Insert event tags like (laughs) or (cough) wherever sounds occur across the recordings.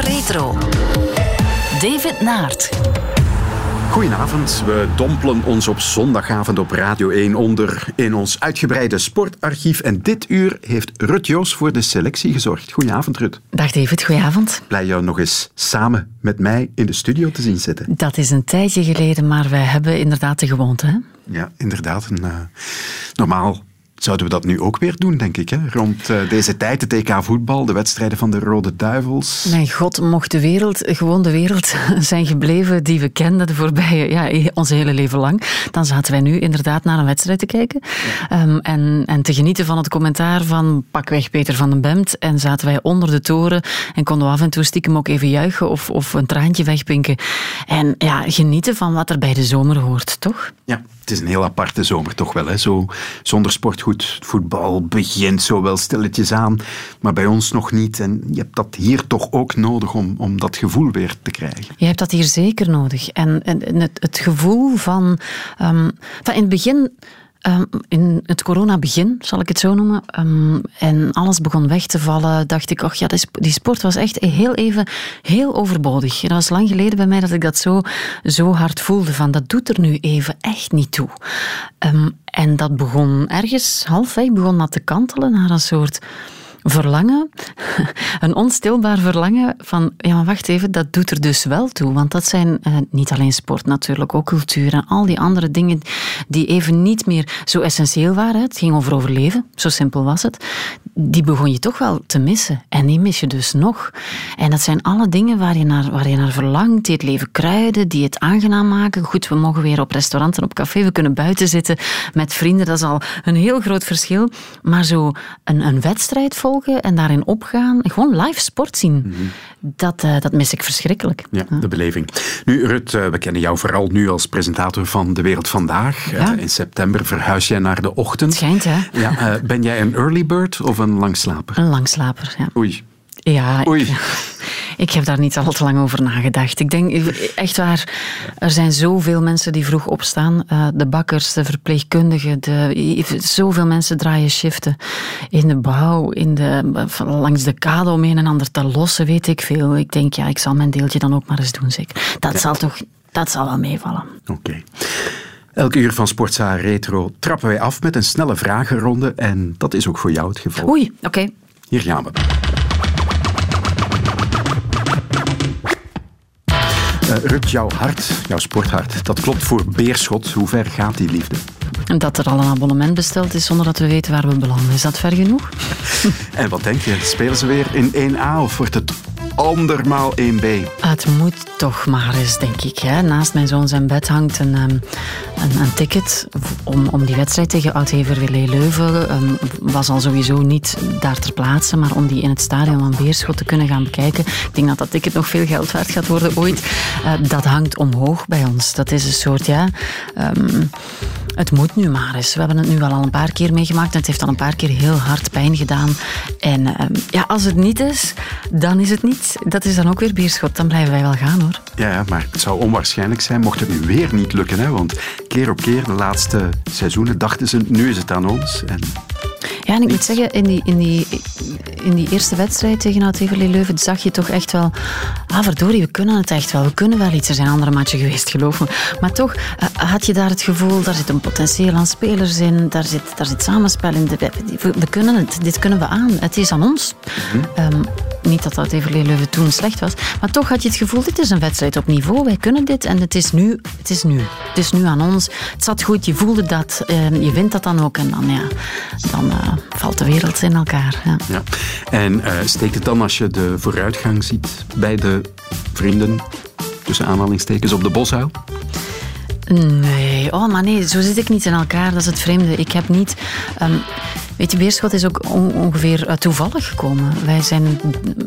Retro. David Naert. Goedenavond, we dompelen ons op zondagavond op Radio 1 onder in ons uitgebreide sportarchief. En dit uur heeft Rut Joos voor de selectie gezorgd. Goedenavond, Rut. Dag David, goedenavond. Blij jou nog eens samen met mij in de studio te zien zitten. Dat is een tijdje geleden, maar wij hebben inderdaad de gewoonte. Hè? Ja, inderdaad. Een, uh, normaal zouden we dat nu ook weer doen, denk ik. Hè? Rond uh, deze tijd, het EK voetbal, de wedstrijden van de Rode Duivels. Mijn god, mocht de wereld gewoon de wereld (laughs) zijn gebleven die we kenden de voorbije, ja, ons hele leven lang, dan zaten wij nu inderdaad naar een wedstrijd te kijken ja. um, en, en te genieten van het commentaar van pakweg Peter van den Bemt en zaten wij onder de toren en konden we af en toe stiekem ook even juichen of, of een traantje wegpinken. En ja, genieten van wat er bij de zomer hoort, toch? Ja, het is een heel aparte zomer toch wel. Hè? Zo, zonder sportgoed, voetbal begint zo wel stilletjes aan, maar bij ons nog niet. En je hebt dat hier toch ook nodig om, om dat gevoel weer te krijgen. Je hebt dat hier zeker nodig. En, en het, het gevoel van, um, van in het begin Um, in het corona-begin, zal ik het zo noemen, um, en alles begon weg te vallen, dacht ik, och ja, die sport was echt heel even heel overbodig. Dat was lang geleden bij mij dat ik dat zo, zo hard voelde, van dat doet er nu even echt niet toe. Um, en dat begon ergens halfweg, begon dat te kantelen naar een soort verlangen, (laughs) een onstilbaar verlangen van, ja maar wacht even, dat doet er dus wel toe. Want dat zijn uh, niet alleen sport natuurlijk, ook cultuur en al die andere dingen die even niet meer zo essentieel waren. Het ging over overleven, zo simpel was het. Die begon je toch wel te missen. En die mis je dus nog. En dat zijn alle dingen waar je naar, waar je naar verlangt, die het leven kruiden, die het aangenaam maken. Goed, we mogen weer op restaurant en op café, we kunnen buiten zitten met vrienden, dat is al een heel groot verschil. Maar zo een, een wedstrijd volgen en daarin opgaan, gewoon live sport zien, mm -hmm. dat, uh, dat mis ik verschrikkelijk. Ja, de beleving. Nu, Rut, uh, we kennen jou vooral nu als presentator van De Wereld Vandaag. Ja. Uh, in september verhuis jij naar de ochtend. Het schijnt, hè? Ja, ben jij een early bird of een langslaper? Een langslaper, ja. Oei. Ja, Oei. Ik, (laughs) ik heb daar niet al te lang over nagedacht. Ik denk echt waar, er zijn zoveel mensen die vroeg opstaan. Uh, de bakkers, de verpleegkundigen, de, zoveel mensen draaien shiften. In de bouw, in de, langs de kade om een en ander te lossen, weet ik veel. Ik denk, ja, ik zal mijn deeltje dan ook maar eens doen, zeker. Dat ja. zal toch, dat zal wel meevallen. Oké. Okay. Elke uur van Sportza Retro trappen wij af met een snelle vragenronde. En dat is ook voor jou het geval. Oei, oké. Okay. Hier gaan we. Uh, Rut, jouw hart, jouw sporthart, dat klopt voor Beerschot. Hoe ver gaat die liefde? Dat er al een abonnement besteld is zonder dat we weten waar we belanden. Is dat ver genoeg? (laughs) en wat denk je? Spelen ze weer in 1A of wordt het andermaal 1B? Het moet toch maar eens, denk ik. Hè. Naast mijn zoon zijn bed hangt een, um, een, ticket om, om die wedstrijd tegen Oud-Heverwille Leuven. Um, was al sowieso niet daar ter plaatse, maar om die in het stadion van Beerschot te kunnen gaan bekijken. Ik denk dat dat ticket nog veel geld waard gaat worden ooit. Uh, dat hangt omhoog bij ons. Dat is een soort, ja... Um, het moet nu maar eens. We hebben het nu al een paar keer meegemaakt en het heeft al een paar keer heel hard pijn gedaan. En uh, ja, als het niet is, dan is het niet. Dat is dan ook weer Beerschot. Dan blijven wij wel gaan hoor. Ja, maar het zou onwaarschijnlijk zijn mocht het nu weer niet lukken. Hè? Want keer op keer, de laatste seizoenen, dachten ze, nu is het aan ons. En ja, en ik moet zeggen, in die, in die, in die eerste wedstrijd tegen Oud-Heverlee Leuven zag je toch echt wel... Ah, verdorie, we kunnen het echt wel. We kunnen wel iets. Er zijn andere matchen geweest, geloof me. Maar toch uh, had je daar het gevoel, daar zit een potentieel aan spelers in. Daar zit, daar zit samenspel in. We, we kunnen het. Dit kunnen we aan. Het is aan ons. Mm -hmm. um, niet dat Oud-Heverlee Leuven toen slecht was. Maar toch had je het gevoel, dit is een wedstrijd op niveau. Wij kunnen dit en het is nu. Het is nu. Het is nu aan ons. Het zat goed. Je voelde dat. Uh, je wint dat dan ook. En dan, ja, dan uh, valt de wereld in elkaar. Ja. ja. En uh, steekt het dan als je de vooruitgang ziet bij de vrienden, tussen aanhalingstekens, op de boshuil? Nee, oh, maar nee, zo zit ik niet in elkaar. Dat is het vreemde. Ik heb niet... Um, Weet je, Beerschot is ook on ongeveer uh, toevallig gekomen. Wij zijn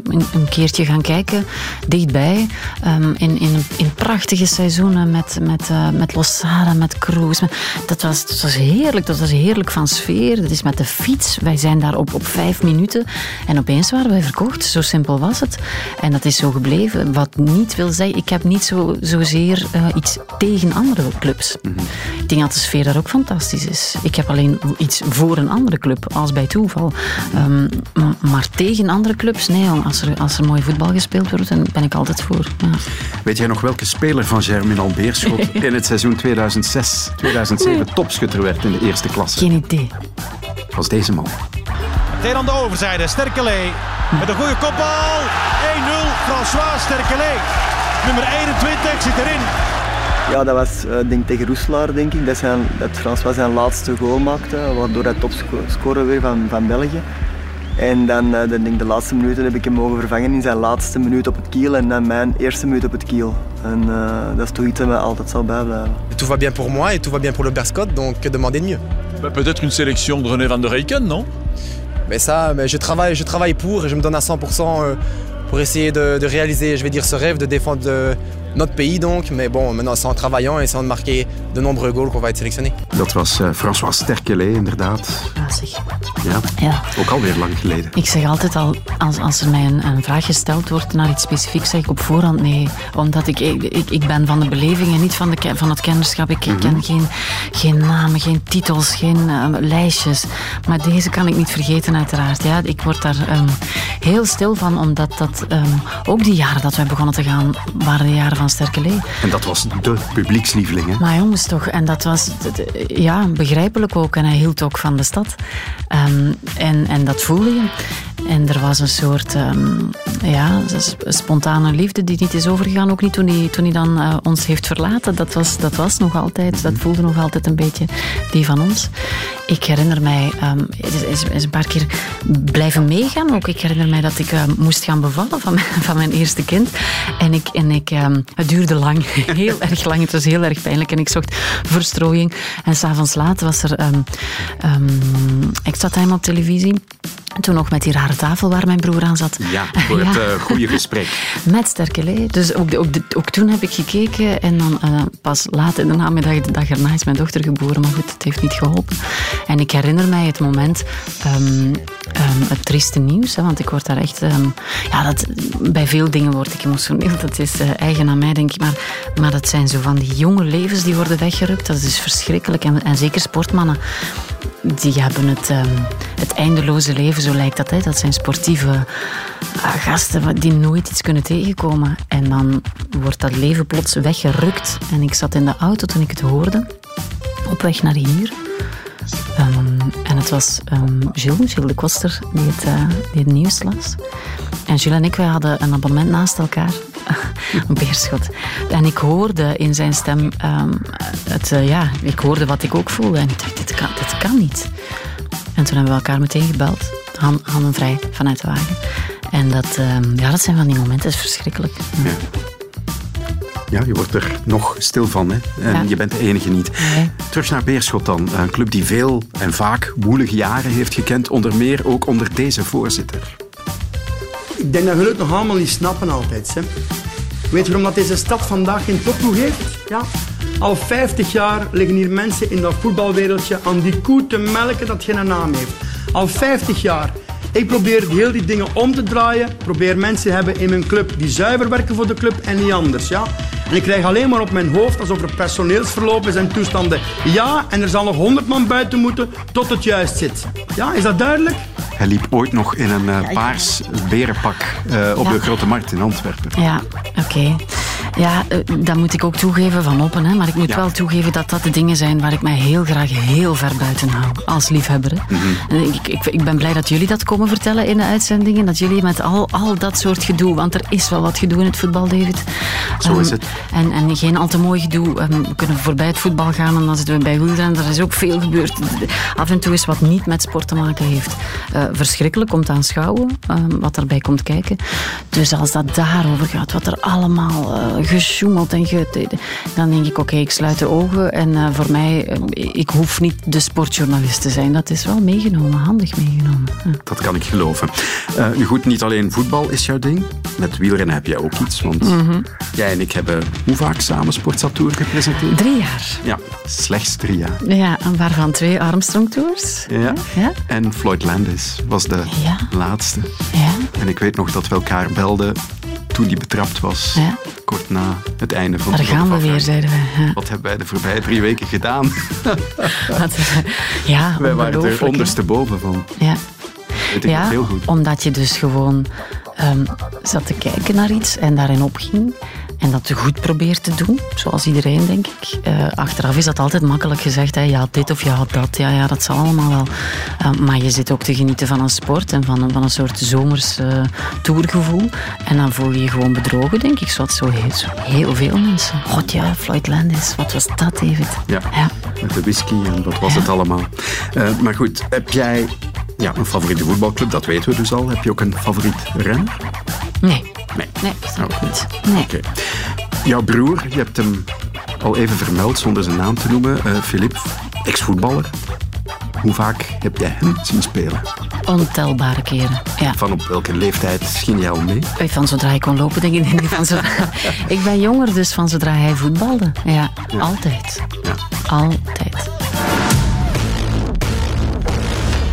een, een keertje gaan kijken, dichtbij, um, in, in, in prachtige seizoenen met, met, uh, met Losada, met Kroes. Dat was, dat was heerlijk, dat was heerlijk van sfeer. Dat is met de fiets. Wij zijn daar op, op vijf minuten en opeens waren wij verkocht. Zo simpel was het. En dat is zo gebleven. Wat niet wil zeggen, ik heb niet zo, zozeer uh, iets tegen andere clubs. Mm -hmm. Ik denk dat de sfeer daar ook fantastisch is. Ik heb alleen iets voor een andere club. Als bij toeval. Ehm, maar tegen andere clubs, nee, als er, als er mooi voetbal gespeeld wordt, dan ben ik altijd voor. Ja. Weet jij nog welke speler van Germinal Beerschot (laughs) in het seizoen 2006-2007 topschutter werd in de eerste klasse? Geen idee. was deze man. Meteen aan de overzijde, Sterkelee met een goede kopbal. 1-0, François Sterkelee. Nummer 21 zit erin. Ja, dat was uh, denk tegen Roeselaar, denk ik. Dat, zijn, dat François zijn laatste goal maakte, waardoor hij topscorer weer van, van België. En dan, uh, dan denk ik, de laatste minuten heb ik hem mogen vervangen in zijn laatste minuut op het kiel en dan mijn eerste minuut op het kiel. En uh, dat is toch iets dat mij altijd zal bijblijven. Tout va bien pour moi et tout va bien pour le Berscott, donc que demander de mieux? Bah, Peut-être une sélection de René van der Eycken, non? Mais ça, mais je, travaille, je travaille pour et je me donne à 100% pour essayer de, de, réaliser, je vais dire, ce rêve de défendre de, notre pays donc. Mais bon, maintenant c'est en travaillant et c'est en marquer de nombreux goals qu'on va être sélectionné. Dat was uh, François Sterkelet, inderdaad. Ja, zeg. Ja, ja, ook alweer lang geleden. Ik zeg altijd al, als, als er mij een, een, vraag gesteld wordt naar iets specifieks, zeg ik op voorhand nee. Omdat ik, ik, ik ben van de beleving en niet van, de, van het kennerschap. Ik, mm -hmm. ken geen, geen namen, geen titels, geen uh, lijstjes. Maar deze kan ik niet vergeten, uiteraard. Ja, ik word daar um, heel stil van, omdat dat um, ook die jaren dat wij begonnen te gaan, waren de jaren van Sterkelee. En dat was de publiekslieveling, hè? Maar jongens toch, en dat was ja, begrijpelijk ook. En hij hield ook van de stad. Um, en, en dat voelde je. En er was een soort um, ja, spontane liefde die niet is overgegaan. Ook niet toen hij, toen hij dan uh, ons heeft verlaten. Dat was, dat was nog altijd, dat voelde nog altijd een beetje die van ons. Ik herinner mij, um, is, is een paar keer blijven meegaan. Ook ik herinner mij dat ik uh, moest gaan bevallen van mijn, van mijn eerste kind. En, ik, en ik, um, het duurde lang, (laughs) heel erg lang. Het was heel erg pijnlijk. En ik zocht verstrooiing. En s'avonds laat was er um, extra time op televisie. En toen nog met die rare tafel waar mijn broer aan zat. Ja, voor het (laughs) ja. uh, goede gesprek. Met Sterkelee. Dus ook, ook, ook, toen heb ik gekeken. En dan uh, pas laat in de namiddag, de dag erna, is mijn dochter geboren. Maar goed, het heeft niet geholpen. En ik herinner mij het moment, um, um, het trieste nieuws. Hè, want ik word daar echt... Um, ja, dat, bij veel dingen word ik emotioneel. Dat is uh, eigen aan mij, denk ik. Maar, maar dat zijn zo van die jonge levens die worden weggerukt. Dat is verschrikkelijk. En, en zeker sportmannen die hebben het, um, het eindeloze leven, zo lijkt dat. Hè. Dat zijn sportieve uh, gasten die nooit iets kunnen tegenkomen. En dan wordt dat leven plots weggerukt. En ik zat in de auto toen ik het hoorde, op weg naar hier. Um, en het was um, Gilles, de Koster, die het, uh, die het nieuws las. En Gilles en ik, wij hadden een abonnement naast elkaar. (laughs) een beerschot. En ik hoorde in zijn stem, um, het, uh, ja, ik hoorde wat ik ook voelde. En ik dacht, dit kan, dit kan niet. En toen hebben we elkaar meteen gebeld. Han, handen vrij vanuit de wagen. En dat, ja, dat zijn van die momenten, dat is verschrikkelijk. Ja. Ja, je wordt er nog stil van. Hè? En ja. je bent de enige niet. Nee. Terug naar Beerschot dan. Een club die veel en vaak woelige jaren heeft gekend. Onder meer ook onder deze voorzitter. Ik denk dat we het nog allemaal niet snappen altijd. Hè? Weet je waarom dat deze stad vandaag geen topploeg heeft? Ja? Al 50 jaar liggen hier mensen in dat voetbalwereldje aan die koe te melken dat geen naam heeft. Al 50 jaar. Ik probeer heel die dingen om te draaien. Probeer mensen te hebben in mijn club die zuiver werken voor de club en niet anders. Ja? En ik krijg alleen maar op mijn hoofd alsof er personeelsverloop is en toestanden. Ja, en er zal nog 100 man buiten moeten tot het juist zit. Ja, is dat duidelijk? Hij liep ooit nog in een uh, paars berenpak uh, op ja. de Grote Markt in Antwerpen. Ja, oké. Okay. Ja, uh, dat moet ik ook toegeven van Oppen. Hè. Maar ik moet ja. wel toegeven dat dat de dingen zijn waar ik mij heel graag heel ver buiten hou. Als liefhebber. Mm -hmm. ik, ik, ik, ben blij dat jullie dat komen vertellen in de uitzendingen. Dat jullie met al, al dat soort gedoe... Want er is wel wat gedoe in het voetbal, David. Zo um, is het. En, en geen al te mooi gedoe. Um, we kunnen voorbij het voetbal gaan en dan zitten we bij wielrennen. Er is ook veel gebeurd. Af en toe is wat niet met sport te maken heeft. Uh, verschrikkelijk om te aanschouwen, um, wat erbij komt kijken. Dus als dat daarover gaat, wat er allemaal uh, gesjoemeld en ge... Dan denk ik, oké, okay, ik sluit de ogen. En uh, voor mij, uh, ik hoef niet de sportjournalist te zijn. Dat is wel meegenomen, handig meegenomen. Ja. Dat kan ik geloven. nu goed, niet alleen voetbal is jouw ding. Met wielrennen heb jij ook iets. Want mm -hmm. jij en ik hebben hoe vaak samen Sportsatour gepresenteerd? Drie jaar. Ja, slechts drie jaar. Ja, en waarvan twee Armstrong Tours. Ja. ja. En Floyd Landis was de laatste. Ja. En ik weet nog dat we elkaar belden toen die betrapt was. Ja. Kort na het einde van Daar de gaan we weer, zeiden wij. Ja. Wat hebben wij de voorbije drie weken gedaan? (laughs) Wat, eh, ja, wij waren er ondersteboven van. Ja. Weet ik Ja, heel goed. omdat je dus gewoon ehm, zat te kijken naar iets en daarin opging. En dat te goed probeert te doen, zoals iedereen, denk ik. Eh, achteraf is dat altijd makkelijk gezegd. Hè. Ja, dit of ja, dat. Ja, ja, dat zal allemaal wel. Eh, maar je zit ook te genieten van een sport en van, een- van een soort zomers eh, tourgevoel. En dan voel je je gewoon bedrogen, denk ik. Zoals zo heel, zo heel veel mensen. God ja, Floyd Landis, wat was dat, David? Ja, Ja. met de whisky en wat was Ja. het allemaal. Eh, maar goed, heb jij ja, een favoriete voetbalclub? Dat weten we dus al. Heb je ook een favoriet renner? Nee, Nee. nee, snap ik Oh. niet. Nee. Oké. Jouw broer, je hebt hem al even vermeld zonder zijn naam te noemen. eh Philippe, ex-voetballer. Hoe vaak heb jij hem zien spelen? Ontelbare keren, ja. Van op welke leeftijd ging jij al mee? Eh, Van zodra hij kon lopen, denk ik. Van zodra... (laughs) ik ben jonger, dus van zodra hij voetbalde. Ja, altijd. Ja. Altijd.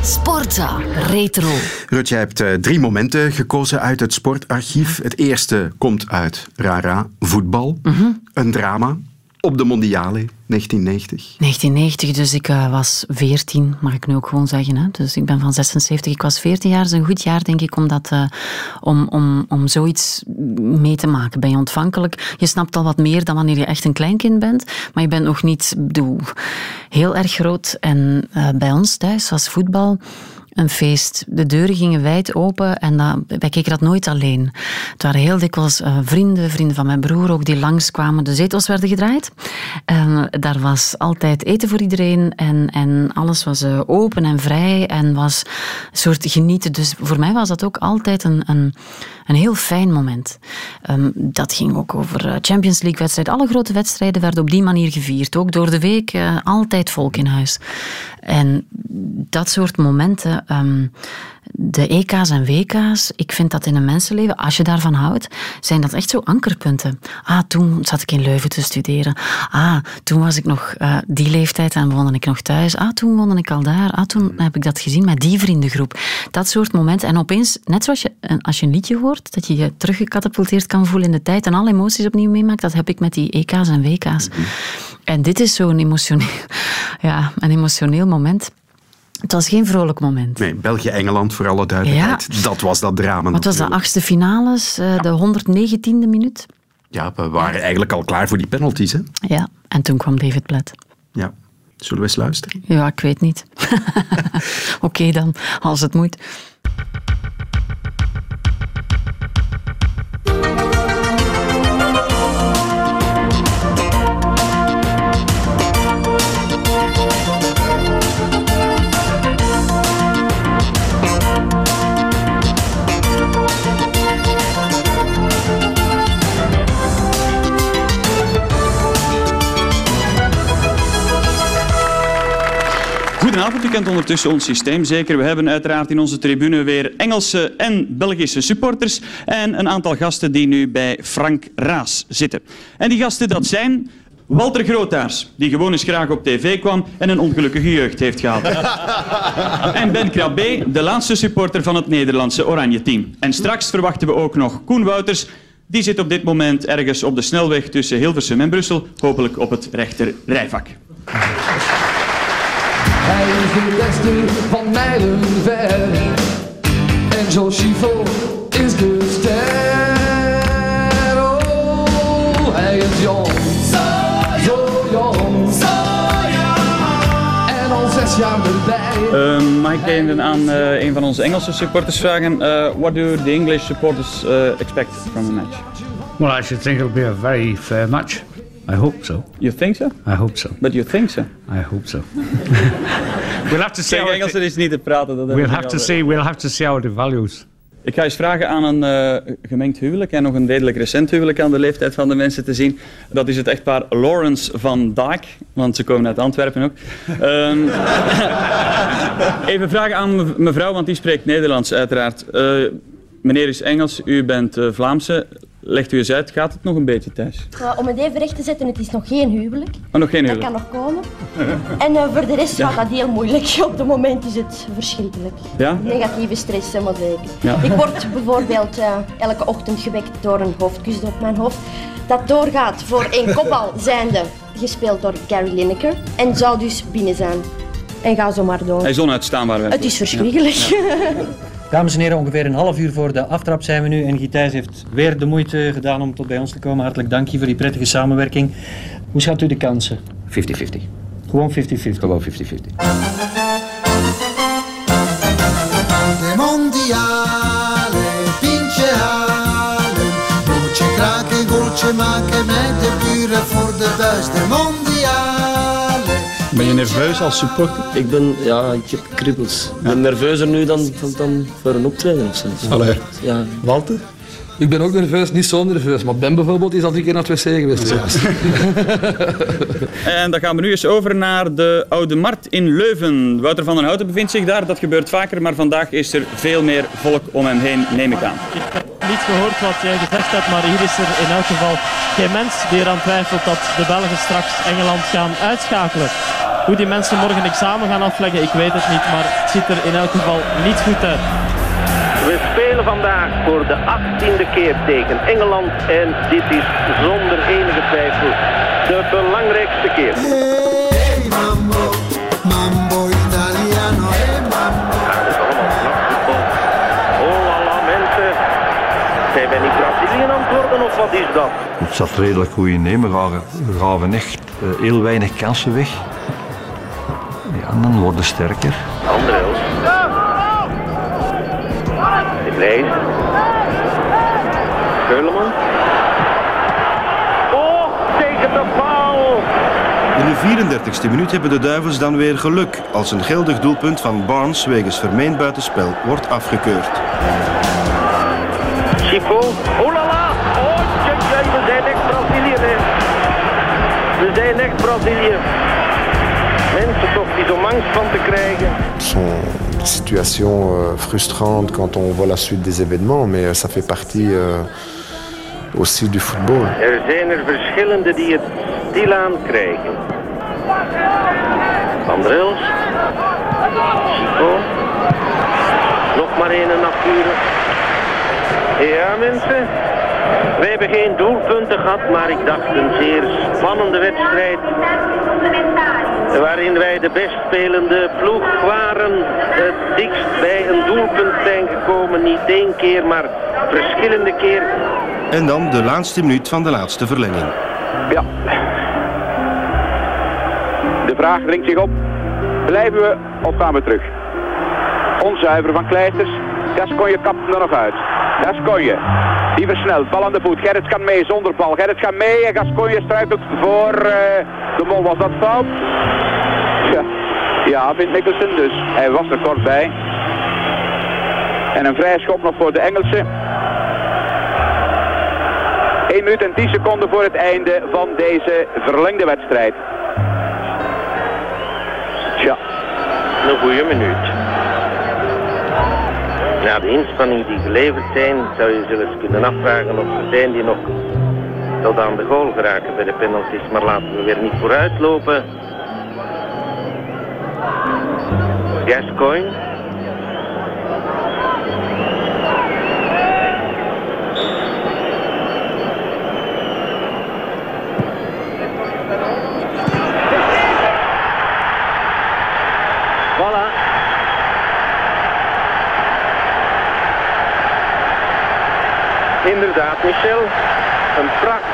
Sportza Retro. Rut, jij hebt eh, drie momenten gekozen uit het sportarchief. Het eerste komt uit Rara, voetbal. Een drama op de Mondiale 1990. 1990, dus ik eh, was 14, mag ik nu ook gewoon zeggen. Hè? Dus ik ben van 76, ik was 14 jaar. Dat is een goed jaar, denk ik, om, dat, eh, om, om, om zoiets mee te maken. Ben je ontvankelijk? Je snapt al wat meer dan wanneer je echt een kleinkind bent. Maar je bent nog niet bedoel, heel erg groot. En eh, bij ons thuis was voetbal een feest. De deuren gingen wijd open en dat, wij keken dat nooit alleen. Het waren heel dikwijls eh, vrienden, vrienden van mijn broer ook, die langskwamen. De zetels werden gedraaid. Daar was altijd eten voor iedereen en, en alles was eh, open en vrij en was een soort genieten. Dus voor mij was dat ook altijd een, een, een heel fijn moment. Ehm, dat ging ook over eh, Champions League wedstrijden. Alle grote wedstrijden werden op die manier gevierd. Ook door de week eh, altijd volk in huis. En dat soort momenten, ehm, de EK's en WK's, ik vind dat in een mensenleven, als je daarvan houdt, zijn dat echt zo ankerpunten. Ah, toen zat ik in Leuven te studeren. Ah, toen was ik nog eh, die leeftijd en woonde ik nog thuis. Ah, toen woonde ik al daar. Ah, toen heb ik dat gezien met die vriendengroep. Dat soort momenten. En opeens, net zoals je, een- als je een liedje hoort, dat je je teruggecatapulteerd kan voelen in de tijd en alle emoties opnieuw meemaakt, dat heb ik met die EK's en WK's. En dit is zo'n emotioneel, (laughs) ja, een emotioneel moment. Het was geen vrolijk moment. Nee, België-Engeland voor alle duidelijkheid. Dat was dat drama Wat was de achtste finales, eh, de 119e minuut? Ja, we waren eigenlijk al klaar voor die penalties. Hè? Ja, en toen kwam David Platt. Ja. Zullen we eens luisteren? Ja, ik weet niet. (laughs) Oké dan, als het moet. Goedenavond, u kent ondertussen ons systeem zeker. We hebben uiteraard in onze tribune weer Engelse en Belgische supporters en een aantal gasten die nu bij Frank Raas zitten. En die gasten dat zijn Walter Grootaars, die gewoon eens graag op tv kwam en een ongelukkige jeugd heeft gehad. (laughs) en Ben Krabbe, de laatste supporter van het Nederlandse Oranje team. En straks verwachten we ook nog Koen Wouters. Die zit op dit moment ergens op de snelweg tussen Hilversum en Brussel, hopelijk op het rechter rijvak. Hij is de beste van mijlen ver. En Joe Schiefer is de ster. Oh, hij is jong. Zo jong. En al zes jaar erbij. Ehm, mag ik even aan eh, een van onze Engelse supporters vragen? eh, what do the English supporters eh, expect from the match? Well, I should think it'll be a very fair match. I hope so. You think so? I hope so. But you think so? I hope so. (laughs) we'll have to see. How Engels is niet te praten. Dat we'll have to see. We'll have to see how it evaluates. Ik ga eens vragen aan een eh, gemengd huwelijk en nog een redelijk recent huwelijk aan de leeftijd van de mensen te zien. Dat is het echtpaar Lawrence van Dijk, want ze komen uit Antwerpen ook. Ehm, (laughs) even vragen aan mev- mevrouw, want die spreekt Nederlands uiteraard. Eh, meneer is Engels, u bent eh, Vlaamse. Legt u eens uit, gaat het nog een beetje thuis? Uh, om het even recht te zetten, het is nog geen huwelijk. Oh, nog geen Dat huwelijk? kan nog komen. (laughs) En uh, voor de rest Ja. gaat dat heel moeilijk. (laughs) Op het moment is het verschrikkelijk. Ja? Negatieve stress, helemaal zeker. Ja. Ik word bijvoorbeeld uh, elke ochtend gewekt door een hoofdkus op mijn hoofd. Dat doorgaat voor één kopbal (laughs) zijnde, gespeeld door Gary Lineker. En zou dus binnen zijn. En ga zo maar door. Hij is onuitstaanbaar. Het is verschrikkelijk. Dames en heren, ongeveer een half uur voor de aftrap zijn we nu. En Gitijs heeft weer de moeite gedaan om tot bij ons te komen. Hartelijk dank je voor die prettige samenwerking. Hoe schat u de kansen? 50-50. Gewoon 50-50. Gewoon 50-50. De mondiale Ben je nerveus als supporter? Ik ben, ja, ik heb kribbels. Ik ben nerveuzer nu dan, dan, dan voor een optreden of zo. Allee. Ja. Walter? Ik ben ook nerveus, niet zo nerveus. Maar Ben bijvoorbeeld is al drie keer naar het wc geweest. (laughs) En dan gaan we nu eens over naar de Oude Markt in Leuven. Wouter van den Houten bevindt zich daar. Dat gebeurt vaker, maar vandaag is er veel meer volk om hem heen, neem ik aan. niet gehoord wat jij gezegd hebt, maar hier is er in elk geval geen mens die eraan twijfelt dat de Belgen straks Engeland gaan uitschakelen. Hoe die mensen morgen examen gaan afleggen, ik weet het niet, maar het ziet er in elk geval niet goed uit. We spelen vandaag voor de achttiende keer tegen Engeland en dit is zonder enige twijfel de belangrijkste keer. Hey mambo, mambo italiano. Hey mambo. Ja, dat is allemaal knap voetbal. Oh la la mensen. Zijn wij niet Brazilië aan het worden of wat is dat? Het zat redelijk goed in. We gaven, echt eh, heel weinig kansen weg. Ja, en dan worden we sterker. Andreels. Vlees. Keuleman. Oh, tegen de paal. In de 34e minuut hebben de Duivels dan weer geluk als een geldig doelpunt van Barnes wegens vermeend buitenspel wordt afgekeurd. Chico. Oh la la. Oh, tje, tje, we zijn echt Brazilië. hè. We zijn echt Brazilië. Mensen toch die om angst van te krijgen. Ce situations euh, frustrantes quand on voit la suite des événements, mais euh, ça fait partie euh, aussi du football. Er zijn er verschillende die het stilaan krijgen. Van Drils. Chico. Nog maar één afvuren. Ja mensen. Wij hebben geen doelpunten gehad, maar ik dacht een zeer spannende wedstrijd. Waarin wij de best spelende ploeg waren. Het dichtst bij een doelpunt zijn gekomen. Niet één keer, maar verschillende keer. En dan de laatste minuut van de laatste verlenging. Ja. De vraag dringt zich op. Blijven we of gaan we terug? Onzuiver van Kleisters. Gascogne kapt er nog uit. Gascogne. Die versnelt. Bal aan de voet. Gerrits kan mee zonder bal. Gerrits gaat mee en Gascogne struikelt voor eh, de mol. Was dat fout? Ja. ja, vindt dus. Hij was er kort bij. En een vrije schop nog voor de Engelsen. 1 minuut en 10 seconden voor het einde van deze verlengde wedstrijd. Tja. Een goede minuut. Na de inspanningen die geleverd zijn, zou je zelfs kunnen afvragen of er zijn die nog tot aan de goal geraken bij de penalties. Maar laten we weer niet vooruitlopen. Gascoigne. Voilà. Inderdaad, Michel. Een pracht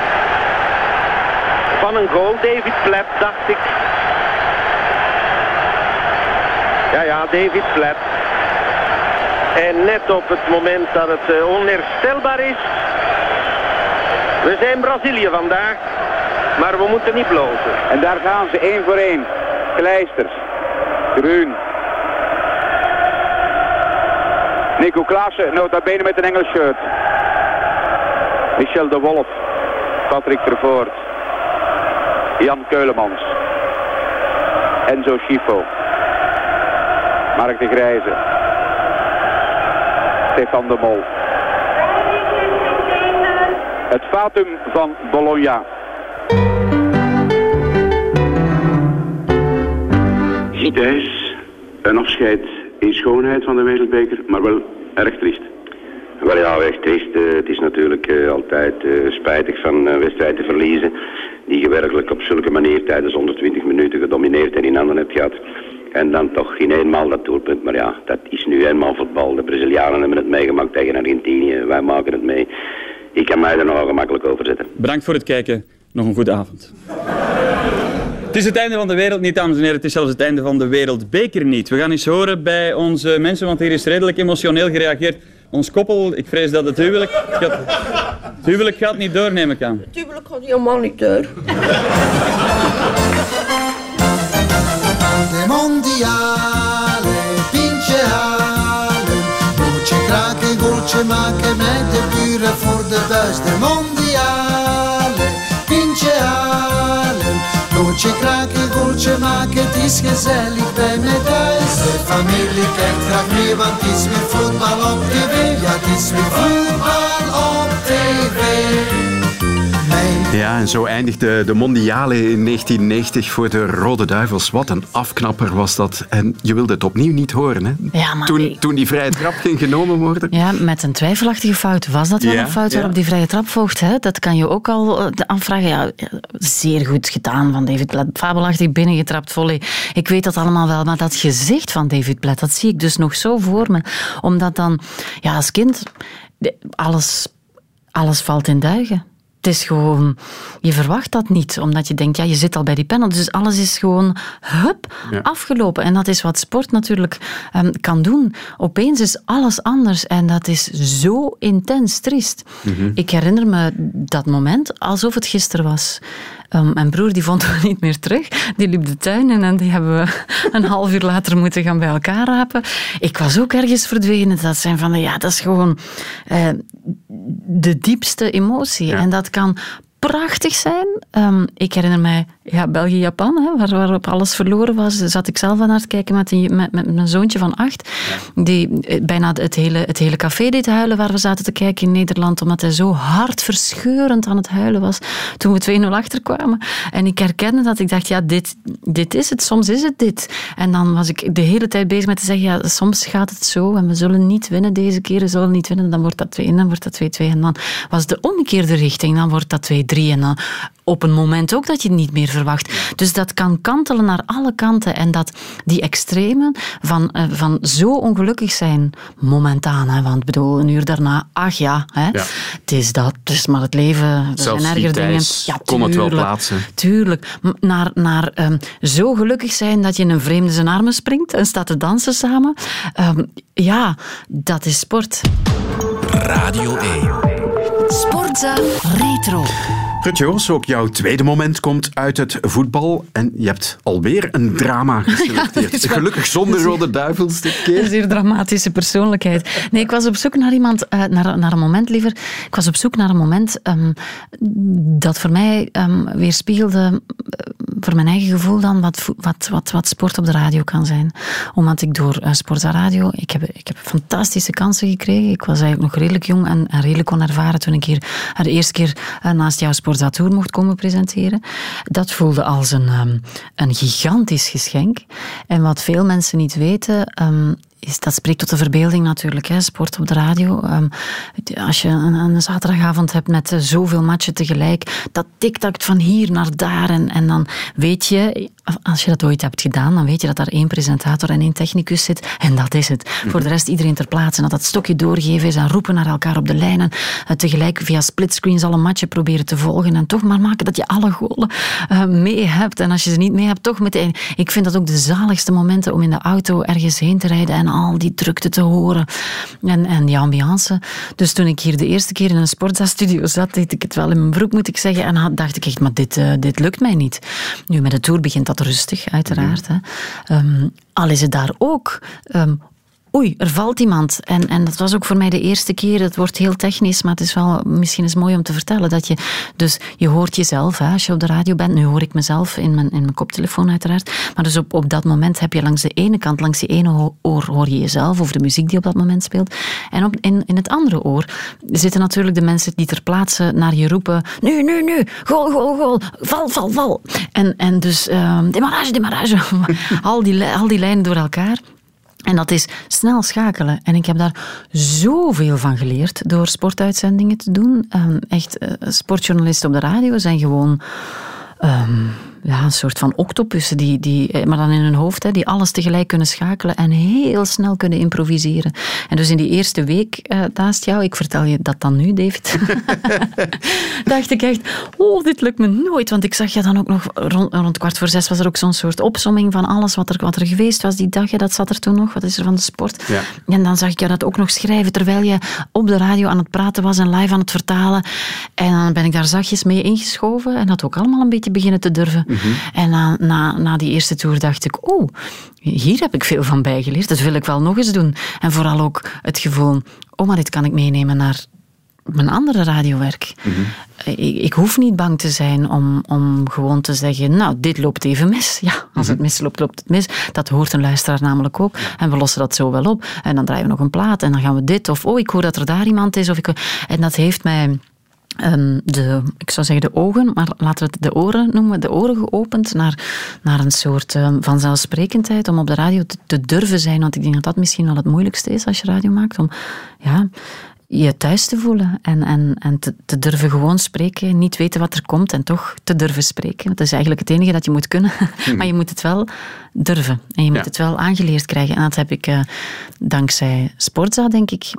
van een goal. David Platt, dacht ik. Ja, ja, David Platt. En net op het moment dat het eh, onherstelbaar is. We zijn Brazilië vandaag. Maar we moeten niet blozen. En daar gaan ze één voor één. Kleisters. Gruun. Nico Klaassen, nota bene met een Engels shirt. Michel de Wolf. Patrick Vervoort. Jan Keulemans. Enzo Schifo. Mark de Grijze. Stefan de Mol. Het fatum van Bologna. Gitijs, een afscheid in schoonheid van de wereldbeker, maar wel erg triest. Wel ja, echt triest. Eh, het is natuurlijk eh, altijd eh, spijtig van een wedstrijd te verliezen. Die je werkelijk op zulke manier tijdens 120 minuten gedomineerd en in handen hebt gehad. En dan toch in eenmaal dat doelpunt. Maar ja, dat is nu eenmaal voetbal. De Brazilianen hebben het meegemaakt tegen Argentinië. Wij maken het mee. Ik kan mij er nog gemakkelijk over zetten. Bedankt voor het kijken. Nog een goede avond. Het is het einde van de wereld niet, dames en heren. Het is zelfs het einde van de wereldbeker niet. We gaan eens horen bij onze mensen, want hier is redelijk emotioneel gereageerd. Ons koppel, ik vrees dat het huwelijk... Gaat, het huwelijk gaat niet door, neem ik aan. Het huwelijk gaat helemaal niet door. De mondiale vince halen. Goaltje kraken, goaltje maken met de buren voor de buis. De mondiale vince halen. Goaltje kraken, goaltje maken, het is gezellig bij mij thuis. De familie kijkt graag mee, want het is weer voetbal op tv. Ja, het is weer voetbal op tv. Ja, en zo eindigde de Mondiale in 1990 voor de Rode Duivels. Wat een afknapper was dat. En je wilde het opnieuw niet horen, hè? Ja, maar toen, toen die vrije trap ging genomen worden. Ja, met een twijfelachtige fout. Was dat wel Ja, een fout ja. waarop die vrije trap volgt? Hè? Dat kan je ook al eh, afvragen. Ja, zeer goed gedaan van David Blatt. Fabelachtig binnengetrapt volley. Ik weet dat allemaal wel, maar dat gezicht van David Blatt, dat zie ik dus nog zo voor me. Omdat dan, ja, als kind, alles, alles valt in duigen. Het is gewoon, je verwacht dat niet, omdat je denkt, ja, je zit al bij die penalty. Dus alles is gewoon, hup, Ja. afgelopen. En dat is wat sport natuurlijk ehm, kan doen. Opeens is alles anders en dat is zo intens triest. Ik herinner me dat moment alsof het gisteren was. Ehm, mijn broer die vond (laughs) hem niet meer terug. Die liep de tuin in en die hebben we (laughs) een half uur later moeten gaan bij elkaar rapen. Ik was ook ergens verdwenen. Dat zijn van, ja, dat is gewoon eh, de diepste emotie. En dat kan prachtig zijn. Ehm, ik herinner mij ja, België-Japan, waar, waarop alles verloren was. Zat ik zelf aan te kijken met, met, met mijn zoontje van acht. Die eh, bijna het hele, het hele café deed huilen waar we zaten te kijken in Nederland. Omdat hij zo hartverscheurend aan het huilen was toen we 2-0 achterkwamen. En ik herkende dat. Ik dacht, ja, dit, dit is het. Soms is het dit. En dan was ik de hele tijd bezig met te zeggen, ja, soms gaat het zo en we zullen niet winnen deze keer. We zullen niet winnen. Dan wordt dat 2 en dan wordt dat 2-2. En dan was de omgekeerde richting. Dan wordt dat 2-3. En dan op een moment ook dat je het niet meer verwacht. Dus dat kan kantelen naar alle kanten. En dat die extremen van, eh, van zo ongelukkig zijn, momentaan. Hè, want ik bedoel, een uur daarna, ach ja, hè, Ja. het is dat. Het is maar het leven. Er Zelfs zijn erger dingen. Gitijs kon het wel tuurlijk. plaatsen. Tuurlijk. Naar, naar ehm, zo gelukkig zijn dat je in een vreemde zijn armen springt en staat te dansen samen. Ehm, ja, dat is sport. Radio 1. Sportza Retro. Rut Joos, ook jouw tweede moment komt uit het voetbal. En je hebt alweer een drama (laughs) geselecteerd. Gelukkig zonder (laughs) rode duivels dit keer. Een zeer dramatische persoonlijkheid. Nee, ik was op zoek naar iemand, eh, naar, naar een moment liever. Ik was op zoek naar een moment ehm, dat voor mij ehm, weerspiegelde, eh, voor mijn eigen gevoel dan, wat, wat, wat, wat sport op de radio kan zijn. Omdat ik door uh, Sportza Radio, ik heb, ik heb fantastische kansen gekregen. Ik was eigenlijk nog redelijk jong en, en redelijk onervaren toen ik hier eh, de eerste keer eh, naast jouw Tour mocht komen presenteren. Dat voelde als een, ehm, een gigantisch geschenk. En wat veel mensen niet weten, ehm, is, dat spreekt tot de verbeelding natuurlijk, hè, sport op de radio. Ehm, als je een, een zaterdagavond hebt met eh, zoveel matchen tegelijk, dat tiktakt van hier naar daar. En dan weet je, als je dat ooit hebt gedaan, dan weet je dat daar één presentator en één technicus zit. En dat is het. Voor de rest iedereen ter plaatse. En dat dat stokje doorgeven is en roepen naar elkaar op de lijn. En eh, tegelijk via splitscreens alle matchen proberen te volgen. En toch maar maken dat je alle golen eh, mee hebt. En als je ze niet mee hebt, toch meteen. Ik vind dat ook de zaligste momenten om in de auto ergens heen te rijden en al die drukte te horen. En, en die ambiance. Dus toen ik hier de eerste keer in een sportza-studio zat, deed ik het wel in mijn broek, moet ik zeggen. En had- dacht ik echt, maar dit, eh, dit lukt mij niet. Nu, met de Tour begint dat rustig, uiteraard. Hè. Ehm, al is het daar ook... ehm, oei, er valt iemand. En, en dat was ook voor mij de eerste keer, het wordt heel technisch, maar het is wel misschien eens mooi om te vertellen, dat je, dus je hoort jezelf, hè, als je op de radio bent, nu hoor ik mezelf in mijn, in mijn koptelefoon uiteraard, maar dus op, op dat moment heb je langs de ene kant, langs die ene oor hoor je jezelf, of de muziek die op dat moment speelt, en op, in, in het andere oor zitten natuurlijk de mensen die ter plaatse naar je roepen, nu, nu, nu, goal, goal, goal, val, val, val. En, en dus, ehm demarrage, demarrage, (laughs) al die, al die lijnen door elkaar. En dat is snel schakelen. En ik heb daar zoveel van geleerd door sportuitzendingen te doen. Ehm, echt, eh, sportjournalisten op de radio zijn gewoon ehm, ja, een soort van octopussen, die, die, eh, maar dan in hun hoofd, hè, die alles tegelijk kunnen schakelen en heel snel kunnen improviseren. En dus in die eerste week eh, naast jou, ik vertel je dat dan nu, David, (laughs) dacht ik echt, oh, dit lukt me nooit. Want ik zag je dan ook nog, rond, rond kwart voor zes was er ook zo'n soort opsomming van alles wat er, wat er geweest was die dag. hè, Dat zat er toen nog, wat is er van de sport? Ja. En dan zag ik jou dat ook nog schrijven terwijl je op de radio aan het praten was en live aan het vertalen. En dan ben ik daar zachtjes mee ingeschoven en dat ook allemaal een beetje beginnen te durven. En na, na, na die eerste tour dacht ik, oh, hier heb ik veel van bijgeleerd. Dat wil ik wel nog eens doen. En vooral ook het gevoel, oh, maar dit kan ik meenemen naar mijn andere radiowerk. Ik, ik hoef niet bang te zijn om, om gewoon te zeggen, nou, dit loopt even mis. Ja, als het misloopt, loopt het mis. Dat hoort een luisteraar namelijk ook. En we lossen dat zo wel op. En dan draaien we nog een plaat en dan gaan we dit. Of, oh, ik hoor dat er daar iemand is. Of ik, en dat heeft mij... ehm, de, ik zou zeggen de ogen, maar laten we het de oren noemen, de oren geopend naar, naar een soort ehm, vanzelfsprekendheid om op de radio te, te durven zijn. Want ik denk dat dat misschien wel het moeilijkste is als je radio maakt. Om ja, je thuis te voelen en, en, en te, te durven gewoon spreken. Niet weten wat er komt en toch te durven spreken. Dat is eigenlijk het enige dat je moet kunnen. (laughs) Maar je moet het wel durven. En je moet Ja. het wel aangeleerd krijgen. En dat heb ik eh, dankzij Sportza, denk ik,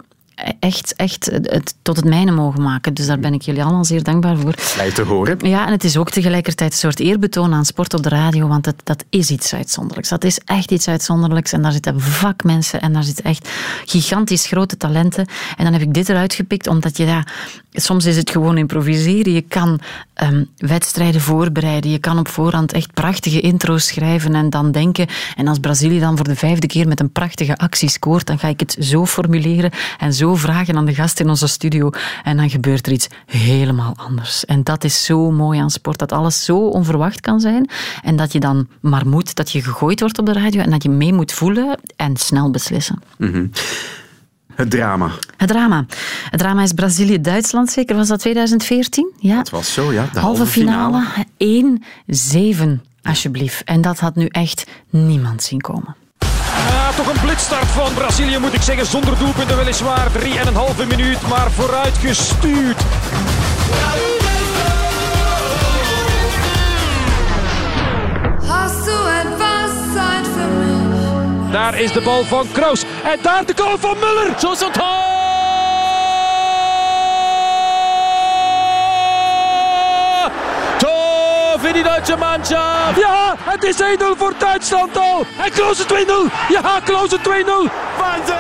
echt, echt het, tot het mijne mogen maken. Dus daar ben ik jullie allemaal zeer dankbaar voor. Blij te horen. Ja, en het is ook tegelijkertijd een soort eerbetoon aan sport op de radio, want het, dat is iets uitzonderlijks. Dat is echt iets uitzonderlijks en daar zitten vakmensen en daar zitten echt gigantisch grote talenten. En dan heb ik dit eruit gepikt, omdat je, ja, soms is het gewoon improviseren. Je kan ehm, wedstrijden voorbereiden, je kan op voorhand echt prachtige intro's schrijven en dan denken, en als Brazilië dan voor de vijfde keer met een prachtige actie scoort, dan ga ik het zo formuleren en zo vragen aan de gast in onze studio. En dan gebeurt er iets helemaal anders. En dat is zo mooi aan sport, dat alles zo onverwacht kan zijn. En dat je dan maar moet, dat je gegooid wordt op de radio en dat je mee moet voelen en snel beslissen. Mhm. Het drama. Het drama. Het drama is Brazilië-Duitsland, zeker was dat 2014? Ja. Het was zo, ja. De halve finale. 1-7, alsjeblieft. En dat had nu echt niemand zien komen. Toch een blitstart van Brazilië moet ik zeggen. Zonder doelpunten weliswaar. 3,5 minuut, maar vooruit gestuurd. Daar is de bal van Kroos. En daar de goal van Muller. Schuss und Tor! Tor für die deutsche Mannschaft. Ja, het is 1-0 voor Duitsland al. En Klose 2-0. Ja, Klose 2-0. Waanzin!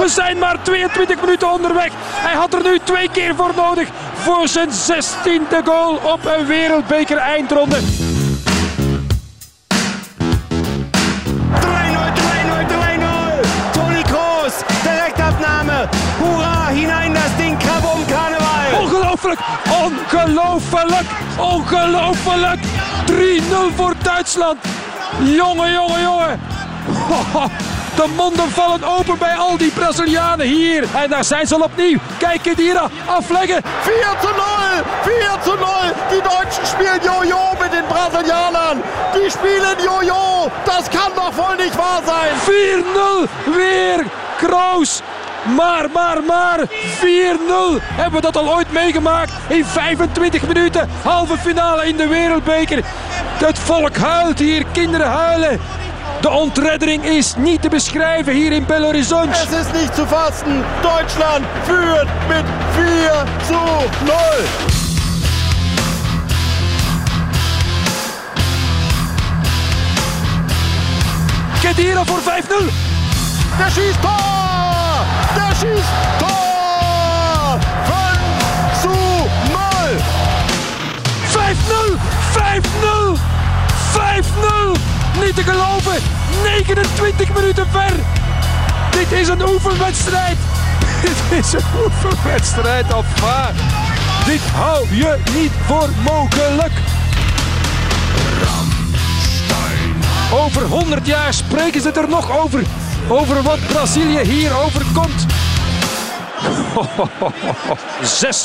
We zijn maar 22 minuten onderweg. Hij had er nu twee keer voor nodig voor zijn 16e goal op een wereldbeker eindronde. 3-0, 3-0, 3-0. Toni Kroos, Direktabnahme. Hurra, hinein das Ding. Ongelooflijk, ongelooflijk, ongelooflijk. 3-0 voor Duitsland. Jongen, jongen, jongen. (laughs) De monden vallen open bij al die Brazilianen hier. En daar zijn ze al opnieuw. Kijk hier afleggen. 4 zu 0, 4 zu 0. Die Deutschen spielen Jojo mit den Brasilianern. Die spielen Jojo. Das kann doch wohl nicht wahr sein. 4-0 weer Kroos. Maar, maar, maar, 4-0. Hebben we dat al ooit meegemaakt? In 25 minuten, halve finale in de wereldbeker. Het volk huilt hier, kinderen huilen. De ontreddering is niet te beschrijven hier in Belo Horizonte. Es ist nicht zu fassen. Deutschland führt mit 4 zu 0. Kedira voor 5-0. Der schießt Tor! Niet te geloven! 29 minuten ver. Dit is een oefenwedstrijd. (laughs) Dit is een oefenwedstrijd of waar. Dit hou je niet voor mogelijk. Over 100 jaar spreken ze er nog over. Over wat Brazilië hier overkomt. (laughs)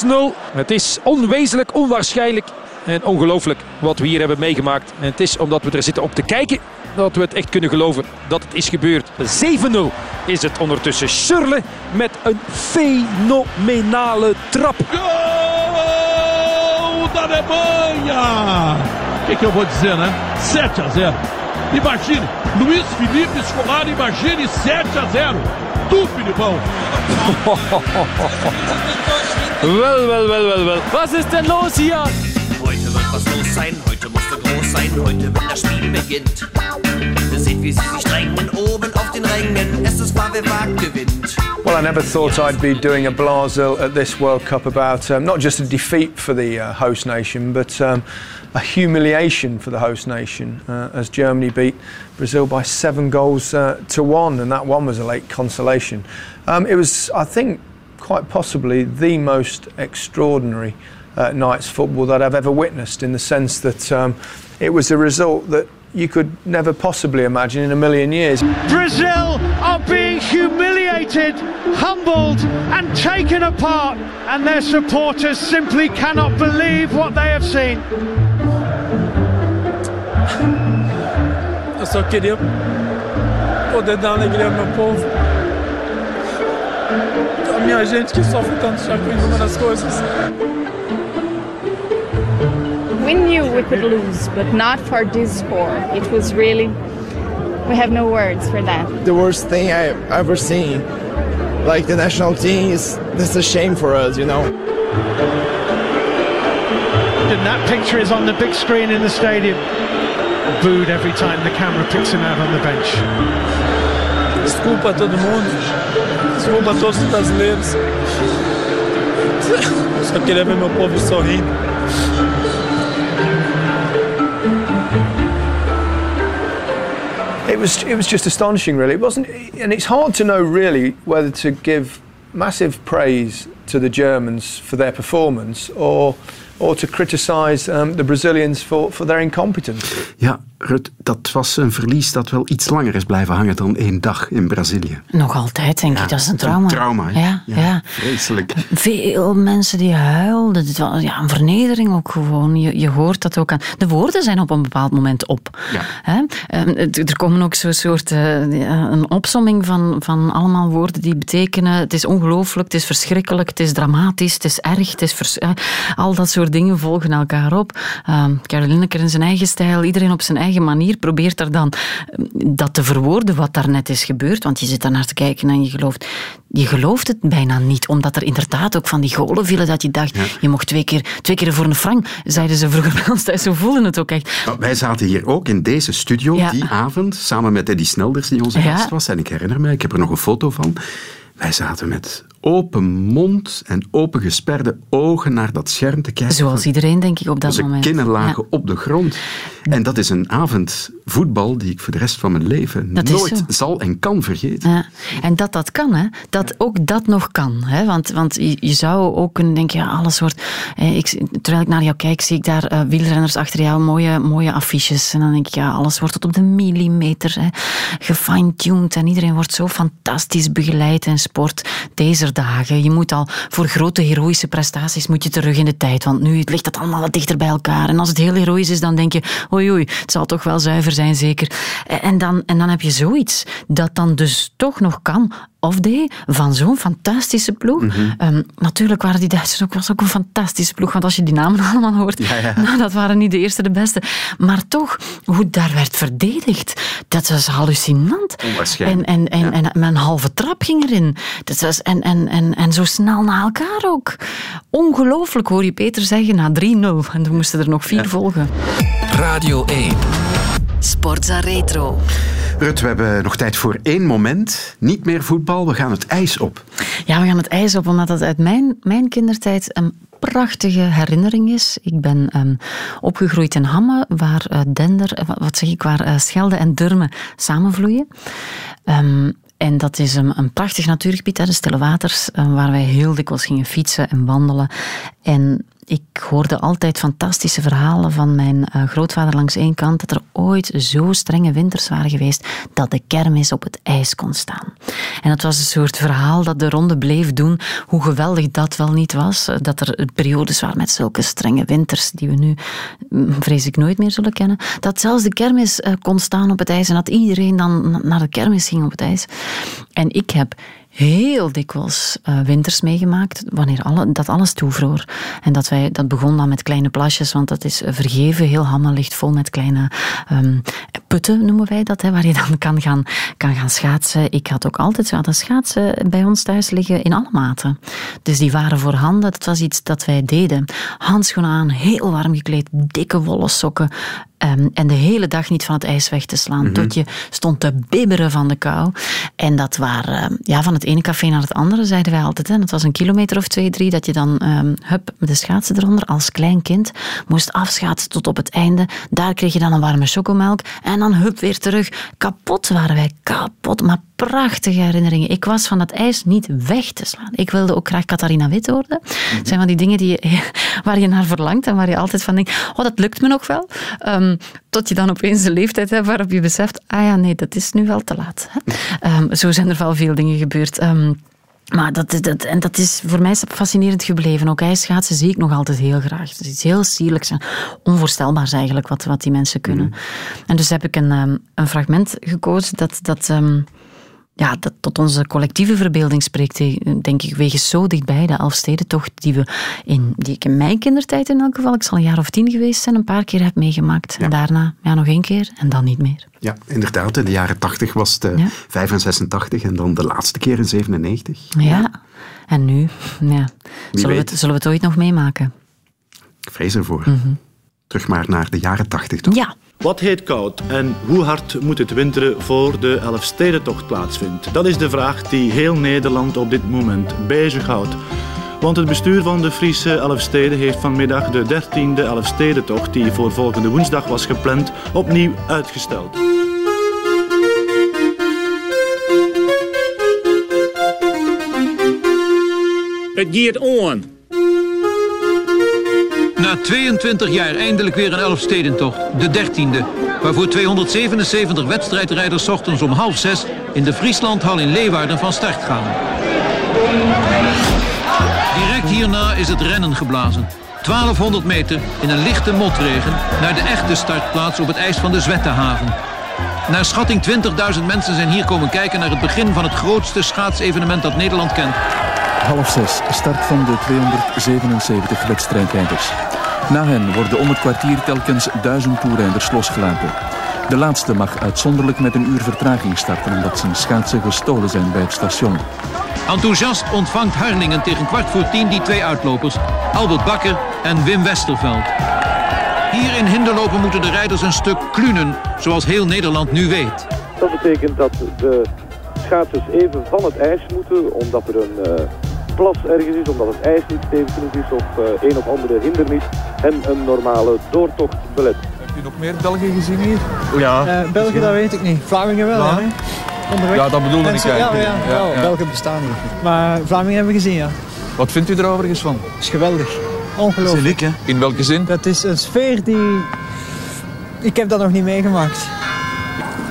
6-0. Het is onwezenlijk, onwaarschijnlijk en ongelooflijk wat we hier hebben meegemaakt. En het is omdat we er zitten op te kijken dat we het echt kunnen geloven dat het is gebeurd. 7-0 is het ondertussen. Schurle met een fenomenale trap. Gol da Alemanha! O que, que eu vou dizer, né? 7 a 0. Imagine, Luiz Felipe Scolari, imagine 7 a 0. Tu, Filipão. Wel, wel, wel, wel, wel. Was ist denn los hier? Was los sein, heute groß sein, heute wenn das Spiel beginnt. Seht, wie sie sich drängen, oben auf den Rängen, es ist wahr, wer wagt, gewinnt. Well, I never thought I'd be doing a Blasel at this World Cup about um, not just a defeat for the uh, host nation, but um, a humiliation for the host nation uh, as Germany beat Brazil by seven goals uh, to one, and that one was a late consolation. Um, it was, I think, quite possibly the most extraordinary uh, night's football that I've ever witnessed in the sense that um, it was a result that you could never possibly imagine in a million years. Brazil are being humiliated, humbled, and taken apart, and their supporters simply cannot believe what they have seen. Eu só queria poder dar alegria ao meu povo. A minha gente que sofre tanto já com inúmeras coisas. We knew we could lose, but not for this score. It was really, we have no words for that. The worst thing I've ever seen. Like the national team is, this is a shame for us, you know. And that picture is on the big screen in the stadium. Booed every time the camera picks him out on the bench. Desculpa a todo mundo. Desculpa todos os brasileiros. (laughs) Só queria ver meu povo sorrindo. It was it was just astonishing, really. It wasn't, and it's hard to know really whether to give massive praise to the Germans for their performance or or to criticise um, the Brazilians for, for their incompetence. Ja, Rut, dat was een verlies dat wel iets langer is blijven hangen dan één dag in Brazilië. Nog altijd, denk ik. Dat is een trauma. Een trauma? Ja, ja. Vreselijk. Veel mensen die huilden. Het was ja, een vernedering ook gewoon. Je, je hoort dat ook aan. De woorden zijn op een bepaald moment op. Ja. Hè? Ehm, Er komen ook zo'n soort eh, een opsomming van, van allemaal woorden die betekenen het is ongelooflijk, het is verschrikkelijk, het is dramatisch, het is erg, het is vers- al dat soort dingen volgen elkaar op. Karel Lineker in zijn eigen stijl, iedereen op zijn eigen manier probeert er dan eh, dat te verwoorden wat daarnet is gebeurd, want je zit daar naar te kijken en je gelooft, je gelooft het bijna niet, omdat er inderdaad ook van die golen vielen dat je dacht, je mocht twee keer, twee keer voor een frank, zeiden ze vroeger bij ons thuis, (laughs) zo voelden het ook echt. Maar wij zaten hier ook in deze studio Ja. die avond, samen met Eddie Snelders, die onze Ja. gast was. En ik herinner me, ik heb er nog een foto van. Wij zaten met open mond en open gesperde ogen naar dat scherm te kijken. Zoals iedereen, denk ik, op dat Onze moment. kinnen lagen Ja. op de grond. En dat is een avond voetbal die ik voor de rest van mijn leven Dat nooit zal en kan vergeten. Ja, en dat dat kan, hè? dat ook dat nog kan. Hè? Want, want je, zou ook kunnen denken, ja, alles wordt... Eh, ik, terwijl ik naar jou kijk, zie ik daar eh, wielrenners achter jou, mooie, mooie affiches. En dan denk ik, ja, alles wordt tot op de millimeter gefine-tuned. En iedereen wordt zo fantastisch begeleid in sport deze Je moet al voor grote heroïsche prestaties moet je terug in de tijd. Want nu ligt dat allemaal wat dichter bij elkaar. En als het heel heroïs is, dan denk je, oei oei, het zal toch wel zuiver zijn, zeker. En dan, en dan heb je zoiets dat dan dus toch nog kan of day van zo'n fantastische ploeg. Mhm. Ehm, natuurlijk waren die Duitsers ook, was ook een fantastische ploeg, want als je die namen (laughs) allemaal hoort, Ja, ja. nou, dat waren niet de eerste, de beste. Maar toch, hoe daar werd verdedigd, dat was hallucinant. En, en, en, en met een halve trap ging erin. Dat was, en, en, en, en zo snel na elkaar ook. Ongelooflijk, hoor je Peter zeggen, na 3-0. En er moesten er nog vier volgen. Radio 1. Sportza Retro. Rut, we hebben nog tijd voor één moment. Niet meer voetbal, we gaan het ijs op. Ja, we gaan het ijs op, omdat het uit mijn, mijn kindertijd een prachtige herinnering is. Ik ben ehm, opgegroeid in Hamme, waar eh, Dender, eh, wat- zeg ik, waar eh, Schelde en Durme samenvloeien. Ehm, en dat is een, een prachtig natuurgebied, de Stille Waters, waar wij heel dikwijls gingen fietsen en wandelen. En ik hoorde altijd fantastische verhalen van mijn eh, grootvader langs één kant, dat er ooit zo strenge winters waren geweest dat de kermis op het ijs kon staan. En het was een soort verhaal dat de ronde bleef doen, hoe geweldig dat wel niet was. eh, Dat er periodes waren met zulke strenge winters, die we nu mm, vrees ik nooit meer zullen kennen. Dat zelfs de kermis eh, kon staan op het ijs en dat iedereen dan na- naar de kermis ging op het ijs. En ik heb heel dikwijls eh, winters meegemaakt, wanneer alle, dat alles toevroor. En dat, wij, dat begon dan met kleine plasjes, want dat is vergeven. Heel Hamme ligt vol met kleine ehm, putten, noemen wij dat, hè, waar je dan kan gaan, kan gaan schaatsen. Ik had ook altijd, hadden schaatsen bij ons thuis liggen in alle maten. Dus die waren voorhanden, dat was iets dat wij deden. Handschoenen aan, heel warm gekleed, dikke wollen sokken. Ehm, en de hele dag niet van het ijs weg te slaan. Mhm. Tot je stond te bibberen van de kou. En dat waren ehm, ja, van het ene café naar het andere, zeiden wij altijd. Hè. Dat was een kilometer of twee, drie, dat je dan ehm, hup, met de schaatsen eronder als klein kind moest afschaatsen tot op het einde. Daar kreeg je dan een warme chocomelk. En dan hup, weer terug. Kapot waren wij, kapot. Maar prachtige herinneringen. Ik was van dat ijs niet weg te slaan. Ik wilde ook graag Catharina Wit worden. Het zijn van die dingen die je, (laughs) waar je naar verlangt en waar je altijd van denkt, oh, dat lukt me nog wel. Ehm, tot je dan opeens de leeftijd hebt waarop je beseft, ah ja, nee, dat is nu wel te laat. Hè? Ehm, zo zijn er wel veel dingen gebeurd. Ehm, maar dat, is- dat, en dat is voor mij fascinerend gebleven. Ook ijsschaatsen zie ik nog altijd heel graag. Het is iets heel sierlijks en onvoorstelbaars eigenlijk wat, wat die mensen kunnen. En dus heb ik een, een fragment gekozen dat, dat, ja, dat tot onze collectieve verbeelding spreekt. eh, Denk ik, wegens zo dichtbij, de Elfstedentocht die, we in, die ik in mijn kindertijd in elk geval, ik zal een jaar of tien geweest zijn, een paar keer heb meegemaakt. En daarna ja, nog één keer en dan niet meer. Ja, inderdaad. In de jaren 80 was het eh, Ja. 5 en 86 en dan de laatste keer in 97. Ja, en nu? Ja. Zullen, we het, zullen we het ooit nog meemaken? Ik vrees ervoor. Mhm. Terug maar naar de jaren 80, toch? Ja. Wat heet koud en hoe hard moet het winteren voor de Elfstedentocht plaatsvindt? Dat is de vraag die heel Nederland op dit moment bezighoudt. Want het bestuur van de Friese Elfsteden heeft vanmiddag de 13e Elfstedentocht, die voor volgende woensdag was gepland, opnieuw uitgesteld. Het giert on. Na 22 jaar eindelijk weer een Elfstedentocht, de 13e. Waarvoor 277 wedstrijdrijders ochtends om half zes in de Frieslandhal in Leeuwarden van start gaan. Direct hierna is het rennen geblazen. 1200 meter in een lichte motregen naar de echte startplaats op het ijs van de Zwettehaven. Naar schatting 20.000 mensen zijn hier komen kijken naar het begin van het grootste schaatsevenement dat Nederland kent. Half zes, start van de 277 wedstrijdrijders. Na hen worden om het kwartier telkens duizend toerrijders losgelaten. De laatste mag uitzonderlijk met een uur vertraging starten omdat zijn schaatsen gestolen zijn bij het station. Enthousiast ontvangt Harlingen tegen kwart voor tien die twee uitlopers, Albert Bakker en Wim Westerveld. Hier in Hinderlopen moeten de rijders een stuk klunen, zoals heel Nederland nu weet. Dat betekent dat de schaatsers even van het ijs moeten, omdat er een eh, plas ergens is, omdat het ijs niet stevig genoeg is of eh, een of andere hindernis en een normale doortocht belet. Heb je nog meer Belgen gezien hier? Ja. Eh, België, dat weet ik niet. Vlamingen wel, Ja. hè? Onderweg. Ja, dat bedoelde ik Mensen- Ja, ja, eigenlijk. ja, Ja, ja. Belgen bestaan niet. Maar Vlamingen hebben we gezien, ja. Wat vindt u er overigens van? Dat is geweldig. Ongelooflijk. hè? In welke zin? Dat is een sfeer die... Ik heb dat nog niet meegemaakt.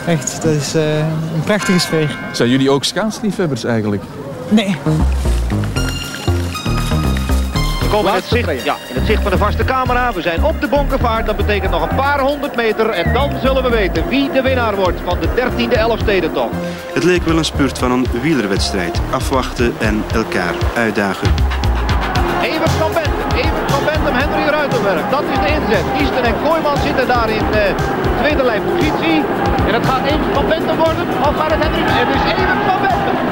Echt, dat is eh, een prachtige sfeer. Zijn jullie ook schaatsliefhebbers eigenlijk? Nee. We komen in het, zicht, ja, in het zicht van de vaste camera. We zijn op de Bonkenvaart. Dat betekent nog een paar honderd meter. En dan zullen we weten wie de winnaar wordt van de 13e Elfstedentocht. Het leek wel een spurt van een wielerwedstrijd. Afwachten en elkaar uitdagen. Evert van Bentum, Evert van Bentum, Henry Ruitenberg. Dat is de inzet. Kiesten en Kooijman zitten daar in de tweede lijn positie. En het gaat Evert van Bentum worden. Of gaat het Henry? Het is Evert van Bentum.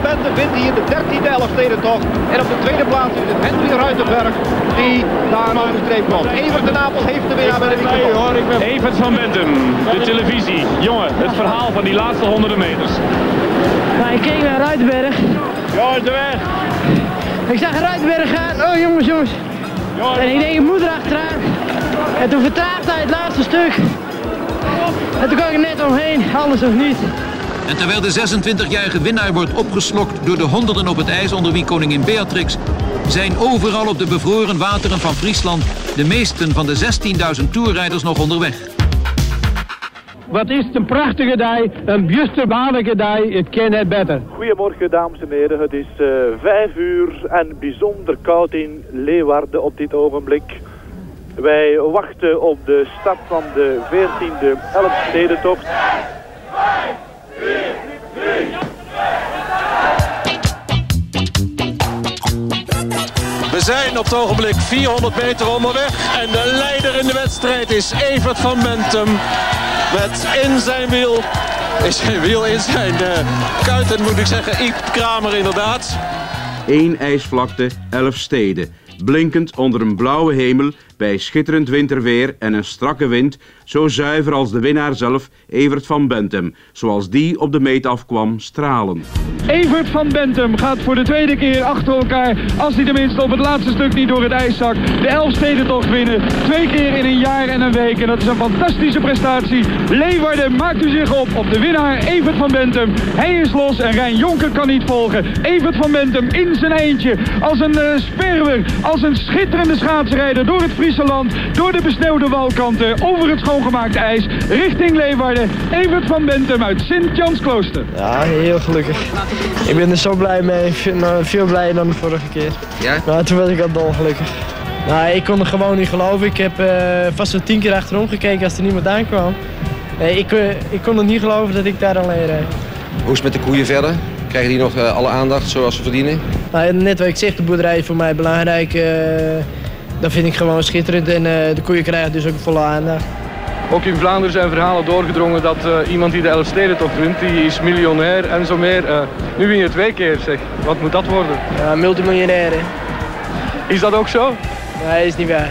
Bentum wint hier de 13e Elfstedentocht. En op de tweede plaats is het Henry Ruitenberg die daar over de streep komt. Evert de Napel heeft de winnaar bij de microfoon. Evert van Bentum, de televisie. Jongen, het verhaal van die laatste honderden meters. Nou, ik keek naar Ruitenberg. Ja, is de weg. Ik zag Ruitenberg gaan. Oh jongens, jongens. En ik denk, ik moet erachteraan. En toen vertraagde hij het laatste stuk. En toen kwam ik er net omheen, alles of niet. En terwijl de 26-jarige winnaar wordt opgeslokt door de honderden op het ijs onder wie koningin Beatrix, zijn overal op de bevroren wateren van Friesland de meesten van de 16.000 toerrijders nog onderweg. Wat is het een prachtige dag, een bjusterbaarlijke dag, ik ken het beter. Goedemorgen dames en heren, het is eh, vijf uur en bijzonder koud in Leeuwarden op dit ogenblik. Wij wachten op de start van de 14e Elfstedentocht. We zijn op het ogenblik 400 meter onderweg. En de leider in de wedstrijd is Evert van Bentum. Met in zijn wiel, in zijn wiel, in zijn uh, kuiten moet ik zeggen, Iep Kramer inderdaad. Eén ijsvlakte, elf steden. Blinkend onder een blauwe hemel, bij schitterend winterweer en een strakke wind, zo zuiver als de winnaar zelf, Evert van Bentum, zoals die op de meet afkwam, stralen. Evert van Bentum gaat voor de tweede keer achter elkaar, als hij tenminste op het laatste stuk niet door het ijs zakt, de Elfstedentocht winnen. Twee keer in een jaar en een week en dat is een fantastische prestatie. Leeuwarden maakt u zich op op de winnaar Evert van Bentum. Hij is los en Rijn Jonker kan niet volgen. Evert van Bentum in zijn eentje, als een uh, sperwer, als een schitterende schaatsrijder door het Friese land, door de besneeuwde walkanten, over het schoongemaakte ijs, richting Leeuwarden. Evert van Bentum uit Sint-Jansklooster. Ja, heel gelukkig. Ik ben er zo blij mee. Me veel blijer dan de vorige keer. Ja? Nou, toen was ik al dolgelukkig. Nou, ik kon er gewoon niet geloven. Ik heb uh, vast wel tien keer achterom gekeken als er niemand aankwam. Nee, ik, uh, ik kon het niet geloven dat ik daar alleen reed. Hoe is het met de koeien verder? Krijgen die nog uh, alle aandacht zoals ze verdienen? Nou, net wat ik zeg, de boerderij is voor mij belangrijk. Dat vind ik gewoon schitterend en de koeien krijgen dus ook volle aandacht. Ook in Vlaanderen zijn verhalen doorgedrongen dat uh, iemand die de Elfstedentocht wint, die is miljonair en zo meer. Uh, nu win je twee keer, zeg. Wat moet dat worden? Ja, multimiljonair, hè. Is dat ook zo? Nee, is niet waar.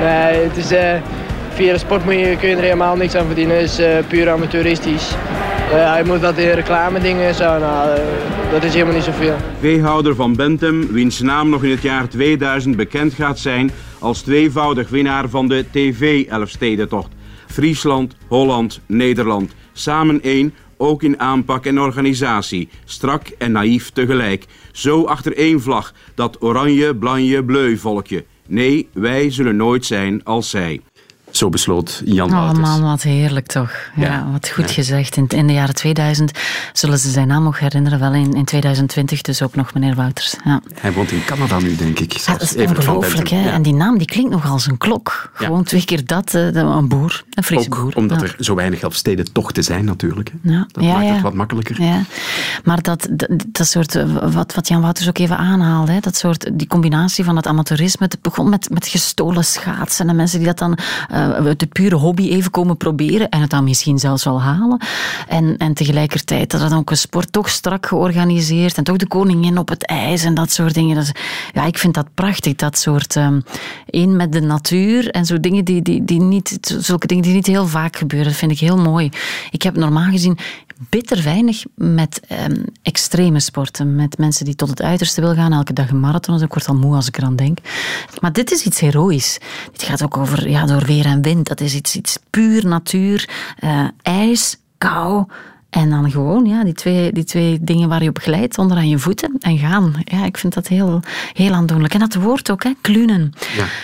Nee, het is, uh, via de sport kun je, kun je er helemaal niks aan verdienen. Het is puur amateuristisch. je moet dat in reclame dingen en zo, nou, dat is helemaal niet zoveel. Veehouder van Bentum, wiens naam nog in het jaar 2000 bekend gaat zijn als tweevoudig winnaar van de TV-Elfstedentocht. Friesland, Holland, Nederland. Samen één, ook in aanpak en organisatie. Strak en naïef tegelijk. Zo achter één vlag, dat oranje, blanje, bleu volkje. Nee, wij zullen nooit zijn als zij. Zo besloot Jan Oh Wouters. man, wat heerlijk toch. Ja, Ja. wat goed Ja. gezegd. In, in de jaren 2000 zullen ze zijn naam nog herinneren. Wel in, in 2020 dus ook nog meneer Wouters. Ja. Hij woont in Canada nu, denk ik. Dat is ongelooflijk. Hè? En die naam die klinkt nog als een klok. Gewoon twee keer dat. eh, een boer. Een Friese Ook boer. omdat er zo weinig Elfsteden tochten zijn, natuurlijk. Dat maakt het wat makkelijker. Ja, maar dat, dat, dat soort, eh, wat, wat Jan Wouters ook even aanhaalde, hè, dat soort, die combinatie van het amateurisme, het begon met, met gestolen schaatsen en mensen die dat dan eh, uit de pure hobby even komen proberen en het dan misschien zelfs wel halen. En, en tegelijkertijd dat het ook een sport toch strak georganiseerd en toch de koningin op het ijs en dat soort dingen. Dat ja, ik vind dat prachtig, dat soort één met de natuur en zo dingen die, die, die niet, zulke dingen die niet heel vaak gebeuren. Dat vind ik heel mooi. Ik heb normaal gezien bitter weinig met ehm, extreme sporten. Met mensen die tot het uiterste willen gaan, elke dag een marathon. Dus ik word al moe als ik eraan denk. Maar dit is iets heroïs. Dit gaat ook over ja, door weer en wind. Dat is iets, iets puur natuur. eh, ijs, kou. En dan gewoon ja, die, twee, die twee dingen waar je op glijdt, onder aan je voeten en gaan. Ja, ik vind dat heel, heel aandoenlijk. En dat woord ook, hè, klunen.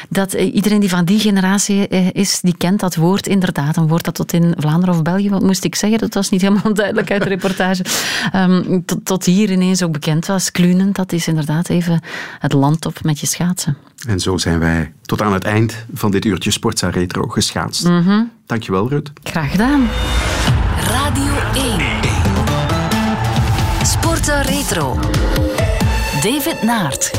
Dat, eh, iedereen die van die generatie eh, is, die kent dat woord inderdaad. Een woord dat tot in Vlaanderen of België, wat moest ik zeggen? Dat was niet helemaal (laughs) duidelijk uit de reportage. Ehm, tot, tot hier ineens ook bekend was. Klunen, dat is inderdaad even het land op met je schaatsen. En zo zijn wij tot aan het eind van dit uurtje Sportza Retro geschaatst. Mhm. Dankjewel, Rut. Graag gedaan. Radio 1. Sporten Retro. David Naert.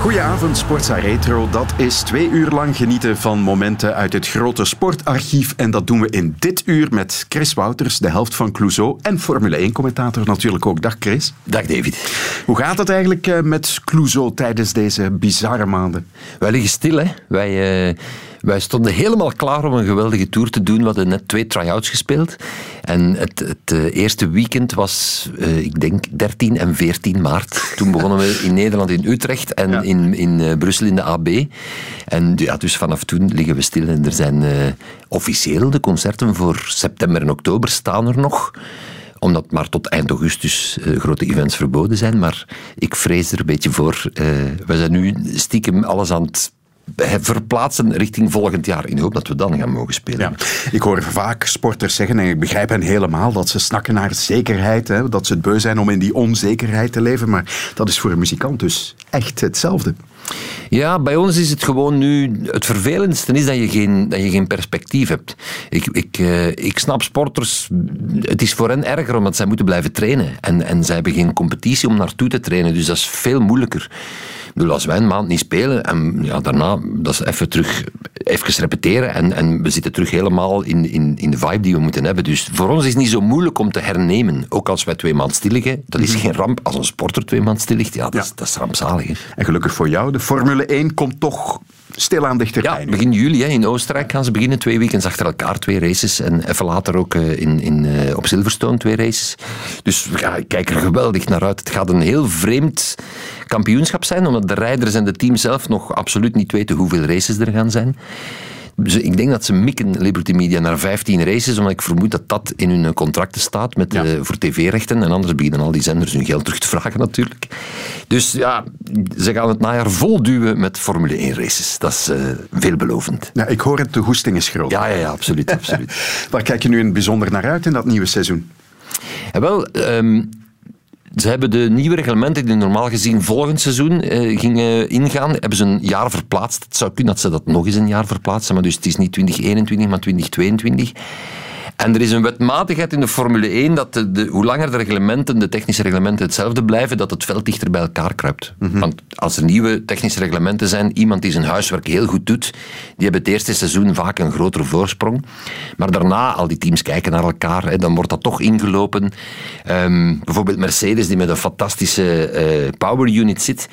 Goedenavond, Sportza Retro. Dat is twee uur lang genieten van momenten uit het grote sportarchief. En dat doen we in dit uur met Chris Wouters, de helft van Clouseau. En Formule 1-commentator natuurlijk ook. Dag Chris. Dag David. Hoe gaat het eigenlijk eh, met Clouseau tijdens deze bizarre maanden? Wij liggen stil, hè. Wij... Uh... Wij stonden helemaal klaar om een geweldige tour te doen. We hadden net twee try-outs gespeeld. En het, het uh, eerste weekend was, uh, ik denk, 13 en 14 maart. Toen (laughs) begonnen we in Nederland in Utrecht en ja. in, in uh, Brussel in de AB. En ja, dus vanaf toen liggen we stil. En er zijn officieel de concerten voor september en oktober staan er nog omdat maar tot eind augustus uh, grote events verboden zijn. Maar ik vrees er een beetje voor. Uh, we zijn nu stiekem alles aan het verplaatsen richting volgend jaar. In de hoop dat we dan gaan mogen spelen. Ja. Ik hoor vaak sporters zeggen, en ik begrijp hen helemaal, dat ze snakken naar zekerheid. Hè, dat ze het beu zijn om in die onzekerheid te leven. Maar dat is voor een muzikant dus echt hetzelfde. Ja, bij ons is het gewoon nu... Het vervelendste is dat je geen, dat je geen perspectief hebt. Ik, ik, uh, ik snap sporters... Het is voor hen erger omdat zij moeten blijven trainen. En, en zij hebben geen competitie om naartoe te trainen. Dus dat is veel moeilijker. Bedoel, als wij een maand niet spelen en ja, daarna, dat is even terug, even repeteren en, en we zitten terug helemaal in, in, in de vibe die we moeten hebben. Dus voor ons is het niet zo moeilijk om te hernemen. Ook als wij twee maanden stil liggen, dat is geen ramp. Als een sporter twee maanden stil ligt, ja, dat, ja. Is, dat is rampzalig. Hè. En gelukkig voor jou, de Formule 1 komt toch stilaan dichterbij. Ja, begin juli hè, in Oostenrijk gaan ze beginnen. Twee weekends achter elkaar, twee races. En even later ook in, in, op Silverstone twee races. Dus ja, ik kijk er geweldig naar uit. Het gaat een heel vreemd kampioenschap zijn, omdat de rijders en de team zelf nog absoluut niet weten hoeveel races er gaan zijn. Dus ik denk dat ze mikken Liberty Media naar 15 races, omdat ik vermoed dat dat in hun contracten staat met ja. voor tv-rechten. En anders beginnen al die zenders hun geld terug te vragen natuurlijk. Dus ja, ze gaan het najaar vol duwen met Formule 1 races. Dat is uh, veelbelovend. Ja, ik hoor het, de goesting is groot. Ja, ja, ja absoluut. absoluut. (laughs) Waar kijk je nu in het bijzonder naar uit in dat nieuwe seizoen? Ja, wel, um, ze hebben de nieuwe reglementen die normaal gezien volgend seizoen eh, gingen ingaan, hebben ze een jaar verplaatst. Het zou kunnen dat ze dat nog eens een jaar verplaatsen, maar dus het is niet 2021, maar 2022. En er is een wetmatigheid in de Formule 1 dat de, de, hoe langer de reglementen, de technische reglementen hetzelfde blijven, dat het veld dichter bij elkaar kruipt. Mm -hmm. Want als er nieuwe technische reglementen zijn, iemand die zijn huiswerk heel goed doet, die hebben het eerste seizoen vaak een grotere voorsprong. Maar daarna, al die teams kijken naar elkaar, hè, dan wordt dat toch ingelopen. Um, bijvoorbeeld Mercedes, die met een fantastische uh, power unit zit,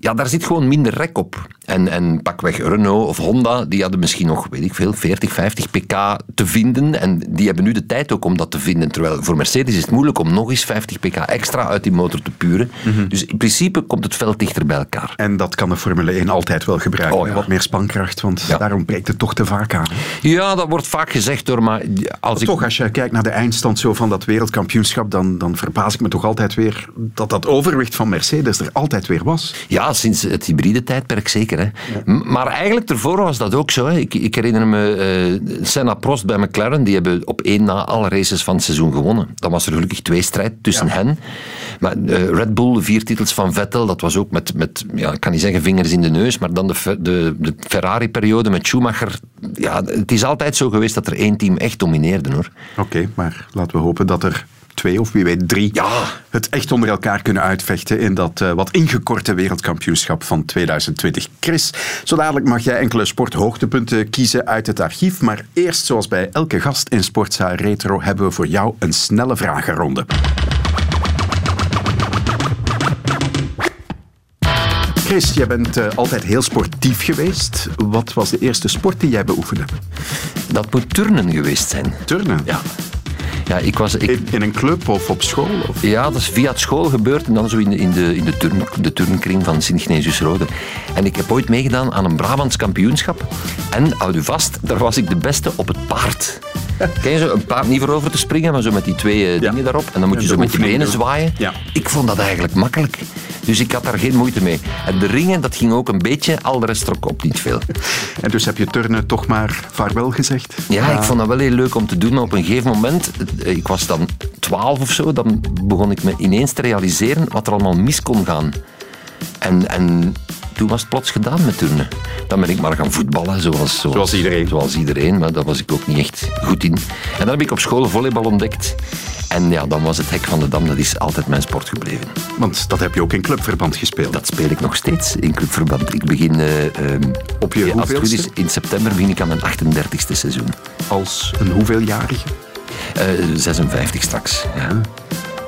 ja, daar zit gewoon minder rek op. En, en pakweg Renault of Honda, die hadden misschien nog, weet ik veel, 40, 50 pk te vinden. En die hebben nu de tijd ook om dat te vinden. Terwijl voor Mercedes is het moeilijk om nog eens 50 pk extra uit die motor te puren. Mm -hmm. Dus in principe komt het veld dichter bij elkaar. En dat kan de Formule 1 altijd wel gebruiken. Oh, ja. Wat meer spankracht, want ja. daarom breekt het toch te vaak aan. Ja, dat wordt vaak gezegd door, maar... Als ik... Toch, als je kijkt naar de eindstand zo van dat wereldkampioenschap, dan, dan verbaas ik me toch altijd weer dat dat overwicht van Mercedes er altijd weer was. Ja, sinds het hybride tijdperk zeker. Hè. Ja. Maar eigenlijk ervoor was dat ook zo. Hè. Ik, ik, herinner me uh, Senna Prost bij McLaren. Die hebben op één na alle races van het seizoen gewonnen. Dan was er gelukkig twee strijd tussen ja. hen. Maar uh, Red Bull, vier titels van Vettel. Dat was ook met, met ja, ik kan niet zeggen vingers in de neus. Maar dan de, de, de Ferrari-periode met Schumacher. Ja, het is altijd zo geweest dat er één team echt domineerde. hoor. Oké, okay, maar laten we hopen dat er twee of wie weet drie ja. het echt onder elkaar kunnen uitvechten in dat uh, wat ingekorte wereldkampioenschap van 2020. Chris, zo dadelijk mag jij enkele sporthoogtepunten kiezen uit het archief, maar eerst zoals bij elke gast in Sportza Retro hebben we voor jou een snelle vragenronde. Chris, jij bent uh, altijd heel sportief geweest. Wat was de eerste sport die jij beoefende? Dat moet turnen geweest zijn. Turnen? Ja. Ja, ik was, ik... In, een club of op school? Of? Ja, dat is via het school gebeurd en dan zo in de, in de, in de, turn, de turnkring van Sint-Ignatius-Rode. En ik heb ooit meegedaan aan een Brabants kampioenschap. En, houd u vast, daar was ik de beste op het paard. (laughs) Ken je zo, een paard niet voor over te springen, maar zo met die twee uh, dingen ja. daarop. En dan moet je zo met je benen zwaaien. Ja. Ik vond dat eigenlijk makkelijk. Dus ik had daar geen moeite mee. En de ringen, dat ging ook een beetje, al de rest trok op niet veel. (laughs) En dus heb je turnen toch maar vaarwel gezegd? Ja, ja, ik vond dat wel heel leuk om te doen. Maar op een gegeven moment, ik was dan 12 of zo, dan begon ik me ineens te realiseren wat er allemaal mis kon gaan. En, en toen was het plots gedaan met turnen. Dan ben ik maar gaan voetballen, zoals, Zoals iedereen. Zoals iedereen, maar daar was ik ook niet echt goed in. En dan heb ik op school volleybal ontdekt. En ja, dan was het hek van de dam, dat is altijd mijn sport gebleven. Want dat heb je ook in clubverband gespeeld. Dat speel ik nog steeds in clubverband. Ik begin eh, ehm, Op je ja, is, in september begin ik aan mijn 38ste seizoen. Als een hoeveeljarige? Eh 56 straks, ja.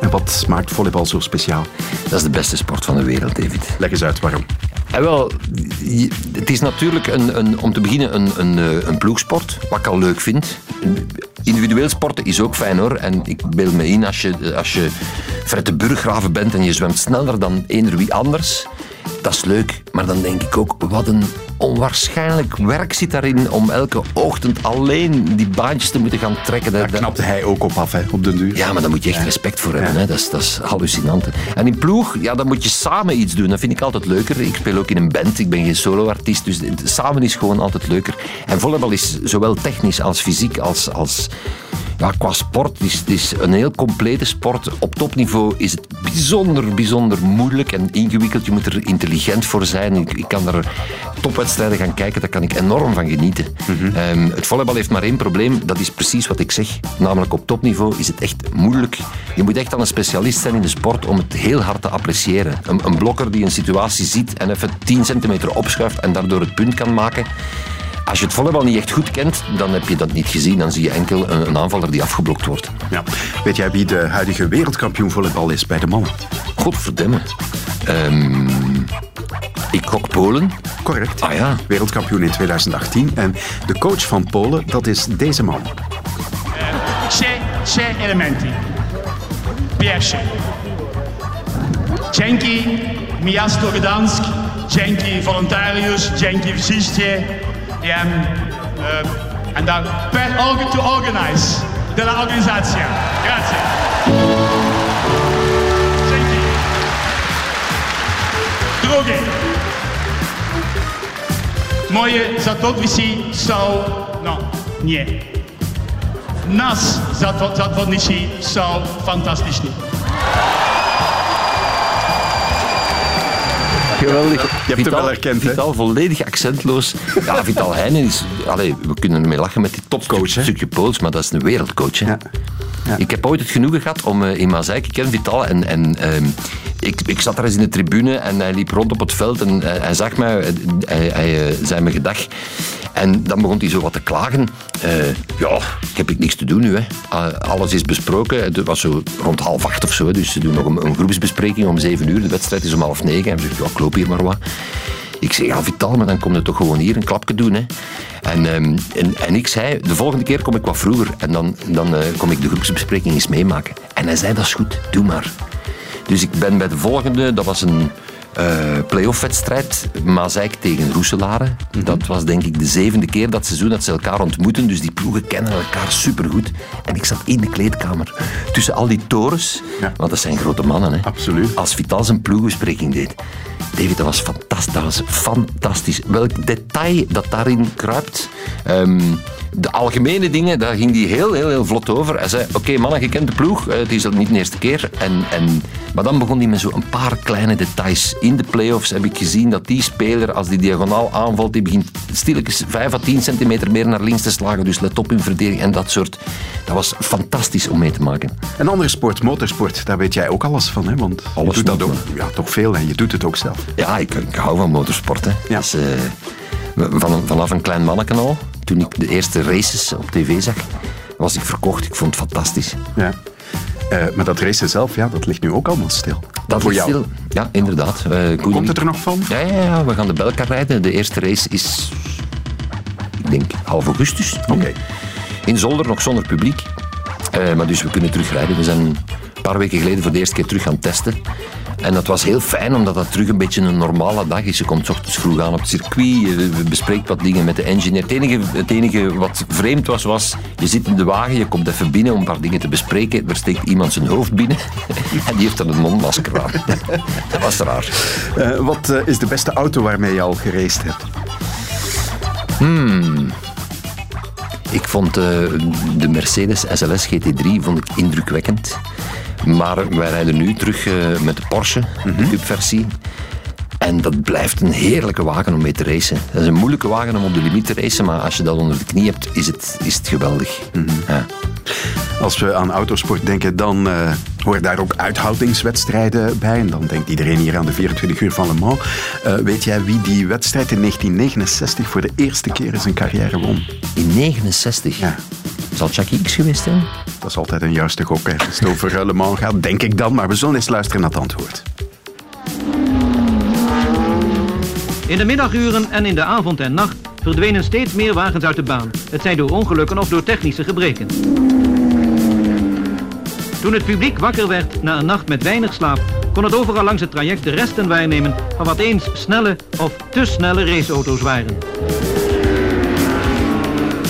En wat maakt volleybal zo speciaal? Dat is de beste sport van de wereld, David. Leg eens uit waarom. En wel, je- het is natuurlijk een, een, om te beginnen een, een, eh, een ploegsport, wat ik al leuk vind. Individueel sporten is ook fijn hoor. En ik beeld me in, als je, als je Fred de Burggraven bent en je zwemt sneller dan eender wie anders, dat is leuk. Maar dan denk ik ook, wat een onwaarschijnlijk werk zit daarin om elke ochtend alleen die baantjes te moeten gaan trekken. Daar knapte hij ook op af, hè, op den duur. Ja, maar daar moet je echt respect voor hebben. Hè. Dat, is, dat is hallucinant. hè. En in ploeg, ja, dan moet je samen iets doen. Dat vind ik altijd leuker. Ik speel ook in een band. Ik ben geen soloartiest. Dus samen is gewoon altijd leuker. En volleybal is zowel technisch als fysiek als... als ja, qua sport het is het is een heel complete sport. Op topniveau is het bijzonder, bijzonder moeilijk en ingewikkeld. Je moet er intelligent voor zijn. Ik, ik kan er topwedstrijden gaan kijken, daar kan ik enorm van genieten. Ehm, het volleybal heeft maar één probleem, dat is precies wat ik zeg. Namelijk op topniveau is het echt moeilijk. Je moet echt aan een specialist zijn in de sport om het heel hard te appreciëren. Een, een blokker die een situatie ziet en even 10 centimeter opschuift en daardoor het punt kan maken. Als je het volleybal niet echt goed kent, dan heb je dat niet gezien. Dan zie je enkel een, een aanvaller die afgeblokt wordt. Ja. Weet jij wie de huidige wereldkampioen volleybal is bij de mannen? Godverdomme. Ehm, ik gok Polen. Correct. Ah ja. Wereldkampioen in 2018. En de coach van Polen, dat is deze man. Trzech, trzech elementi. Pierwszy. Dzięki miasto Gdansk, dzięki wolontariusz, dzięki wszystkie. Ja, uh, and dan per organ to organize de la organizacja. Grazie. Dzięki. Drugie. Moje zatodwisi są, no, nie. Nas zato- zawodnicy są fantastyczni. Geweldig. Je hebt hem wel herkend, hè? Vital volledig accentloos. Ja, Vital Heijnen is... Allee, we kunnen ermee lachen met die topcoach. stukje Pools, maar dat is een wereldcoach. Hè. Ik heb ooit het genoegen gehad om eh, in Mazeik, ik ken Vital, en, en ehm, ik, ik zat daar eens in de tribune en hij liep rond op het veld en eh, hij zag mij, eh, hij, hij eh, zei me gedag. En dan begon hij zo wat te klagen. Ja, heb ik niks te doen nu. Hè. Alles is besproken. Het was zo rond half acht of zo. Dus ze doen nog een, groepsbespreking om zeven uur. De wedstrijd is om half negen. En hij zegt, ja, ik hier maar wat. Ik zeg, ja, Vital, maar dan kom je toch gewoon hier een klapje doen. Hè. En, ehm, en, en ik zei, de volgende keer kom ik wat vroeger. En dan, dan kom ik de groepsbespreking eens meemaken. En hij zei, dat is goed, doe maar. Dus ik ben bij de volgende, dat was een eh playoff-wedstrijd, Mazeik tegen Roeselare. Dat was denk ik de zevende keer dat seizoen dat ze elkaar ontmoeten. Dus die ploegen kennen elkaar supergoed. En ik zat in de kleedkamer tussen al die torens, want dat zijn grote mannen. Hè. Absoluut. Als Vital zijn ploegbespreking deed. David, dat was fantastisch. Dat was fantastisch. Welk detail dat daarin kruipt. Ehm, de algemene dingen, daar ging hij heel, heel, heel vlot over. Hij zei, oké mannen, je kent de ploeg. eh, Het is al niet de eerste keer. En, en, maar dan begon hij met zo'n paar kleine details. In de playoffs heb ik gezien dat die speler, als die diagonaal aanvalt, die begint stilletjes 5 à 10 centimeter meer naar links te slagen. Dus let op in verdediging en dat soort. Dat was fantastisch om mee te maken. Een andere sport, motorsport, daar weet jij ook alles van, hè? Want Alles je doet dat ook, ja, toch veel en je doet het ook zelf. Ja, ik, ik hou van motorsport. Hè. Dus, eh, van, vanaf een klein manneken al, toen ik de eerste races op tv zag, was ik verkocht. Ik vond het fantastisch. Ja. Eh, maar dat racen zelf, ja, dat ligt nu ook allemaal stil. Dat voor ligt jou. stil. Ja, inderdaad. Eh, Komt het er nog van? Ja, ja, ja, we gaan de Belka rijden. De eerste race is, ik denk, half augustus. Oké. In Zolder, nog zonder publiek. Maar dus we kunnen terugrijden. We zijn een paar weken geleden voor de eerste keer terug gaan testen. En dat was heel fijn, omdat dat terug een beetje een normale dag is. Je komt ochtends vroeg aan op het circuit, je bespreekt wat dingen met de engineer. Het enige, het enige wat vreemd was, was je zit in de wagen, je komt even binnen om een paar dingen te bespreken. Er steekt iemand zijn hoofd binnen (laughs) en die heeft dan een mondmasker aan. (laughs) dat was raar. Eh, wat eh, is de beste auto waarmee je al geraced hebt? Hmm. Ik vond eh, de Mercedes SLS GT3 vond ik indrukwekkend. Maar wij rijden nu terug eh, met de Porsche, de Cup-versie. En dat blijft een heerlijke wagen om mee te racen. Dat is een moeilijke wagen om op de limiet te racen, maar als je dat onder de knie hebt, is het, is het geweldig. Ja. Als we aan autosport denken, dan eh horen daar ook uithoudingswedstrijden bij. En dan denkt iedereen hier aan de 24 uur van Le Mans. Eh, weet jij wie die wedstrijd in 1969 voor de eerste keer in zijn carrière won? In 69? Ja. Zal Jackie X geweest zijn? Dat is altijd een juiste gok, als het over eh, Le Mans gaat, denk ik dan. Maar we zullen eens luisteren naar het antwoord. In de middaguren en in de avond en nacht verdwenen steeds meer wagens uit de baan. Het zij door ongelukken of door technische gebreken. Toen het publiek wakker werd na een nacht met weinig slaap, kon het overal langs het traject de resten waarnemen van wat eens snelle of te snelle raceauto's waren.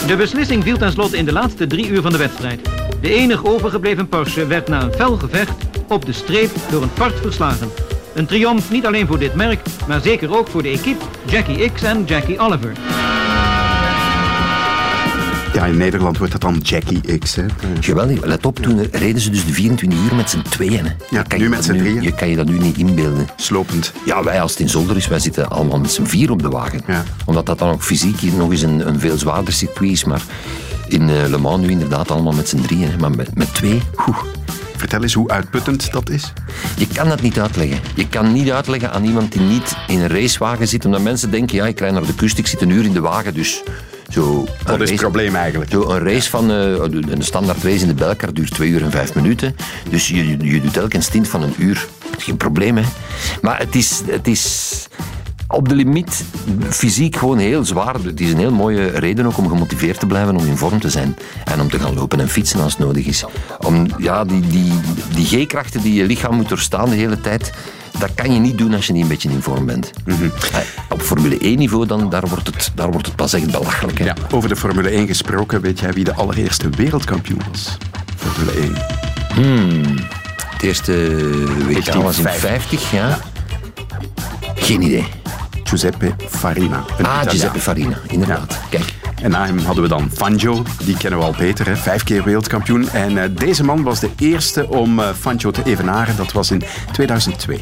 De beslissing viel tenslotte in de laatste drie uur van de wedstrijd. De enig overgebleven Porsche werd na een fel gevecht op de streep door een part verslagen. Een triomf niet alleen voor dit merk, maar zeker ook voor de equipe Jackie X en Jackie Oliver. Ja, in Nederland wordt dat dan Jackie X. Hè. Geweldig. Let op, toen reden ze dus de 24 uur met z'n tweeën. hè. Ja, Kan nu met z'n drieën. Je kan je dat nu niet inbeelden. Slopend. Ja, wij als het in Zolder is, wij zitten allemaal met z'n vier op de wagen. Omdat dat dan ook fysiek hier nog eens een, een veel zwaarder circuit is. Maar in eh, Le Mans nu inderdaad allemaal met z'n drieën. hè. Maar met, met twee, oeh. Vertel eens hoe uitputtend dat is. Je kan dat niet uitleggen. Je kan niet uitleggen aan iemand die niet in een racewagen zit. Omdat mensen denken, ja, ik rijd naar de kust, ik zit een uur in de wagen, dus... Zo, Dat is het probleem eigenlijk. Zo een race van eh, een standaard race in de Belkar duurt twee uur en vijf minuten. Dus je, je, je doet elk een stint van een uur. Geen probleem, hè. Maar het is, het is op de limiet fysiek gewoon heel zwaar. Het is een heel mooie reden ook om gemotiveerd te blijven, om in vorm te zijn. En om te gaan lopen en fietsen als het nodig is. Om ja, die, die, die G-krachten die je lichaam moet doorstaan de hele tijd, dat kan je niet doen als je niet een beetje in vorm bent. Eh, Op Formule 1 niveau, dan, daar, wordt het, daar wordt het pas echt belachelijk. Hè. Ja, over de Formule 1 gesproken, weet jij wie de allereerste wereldkampioen was? Formule 1. Hmm. Het eerste WK was in 50, ja. Geen idee. Giuseppe Farina. Ah, Italiaan. Giuseppe Farina, inderdaad. Kijk. En na hem hadden we dan Fangio, die kennen we al beter, hè? vijf keer wereldkampioen. En eh, deze man was de eerste om eh, Fangio te evenaren, dat was in 2002.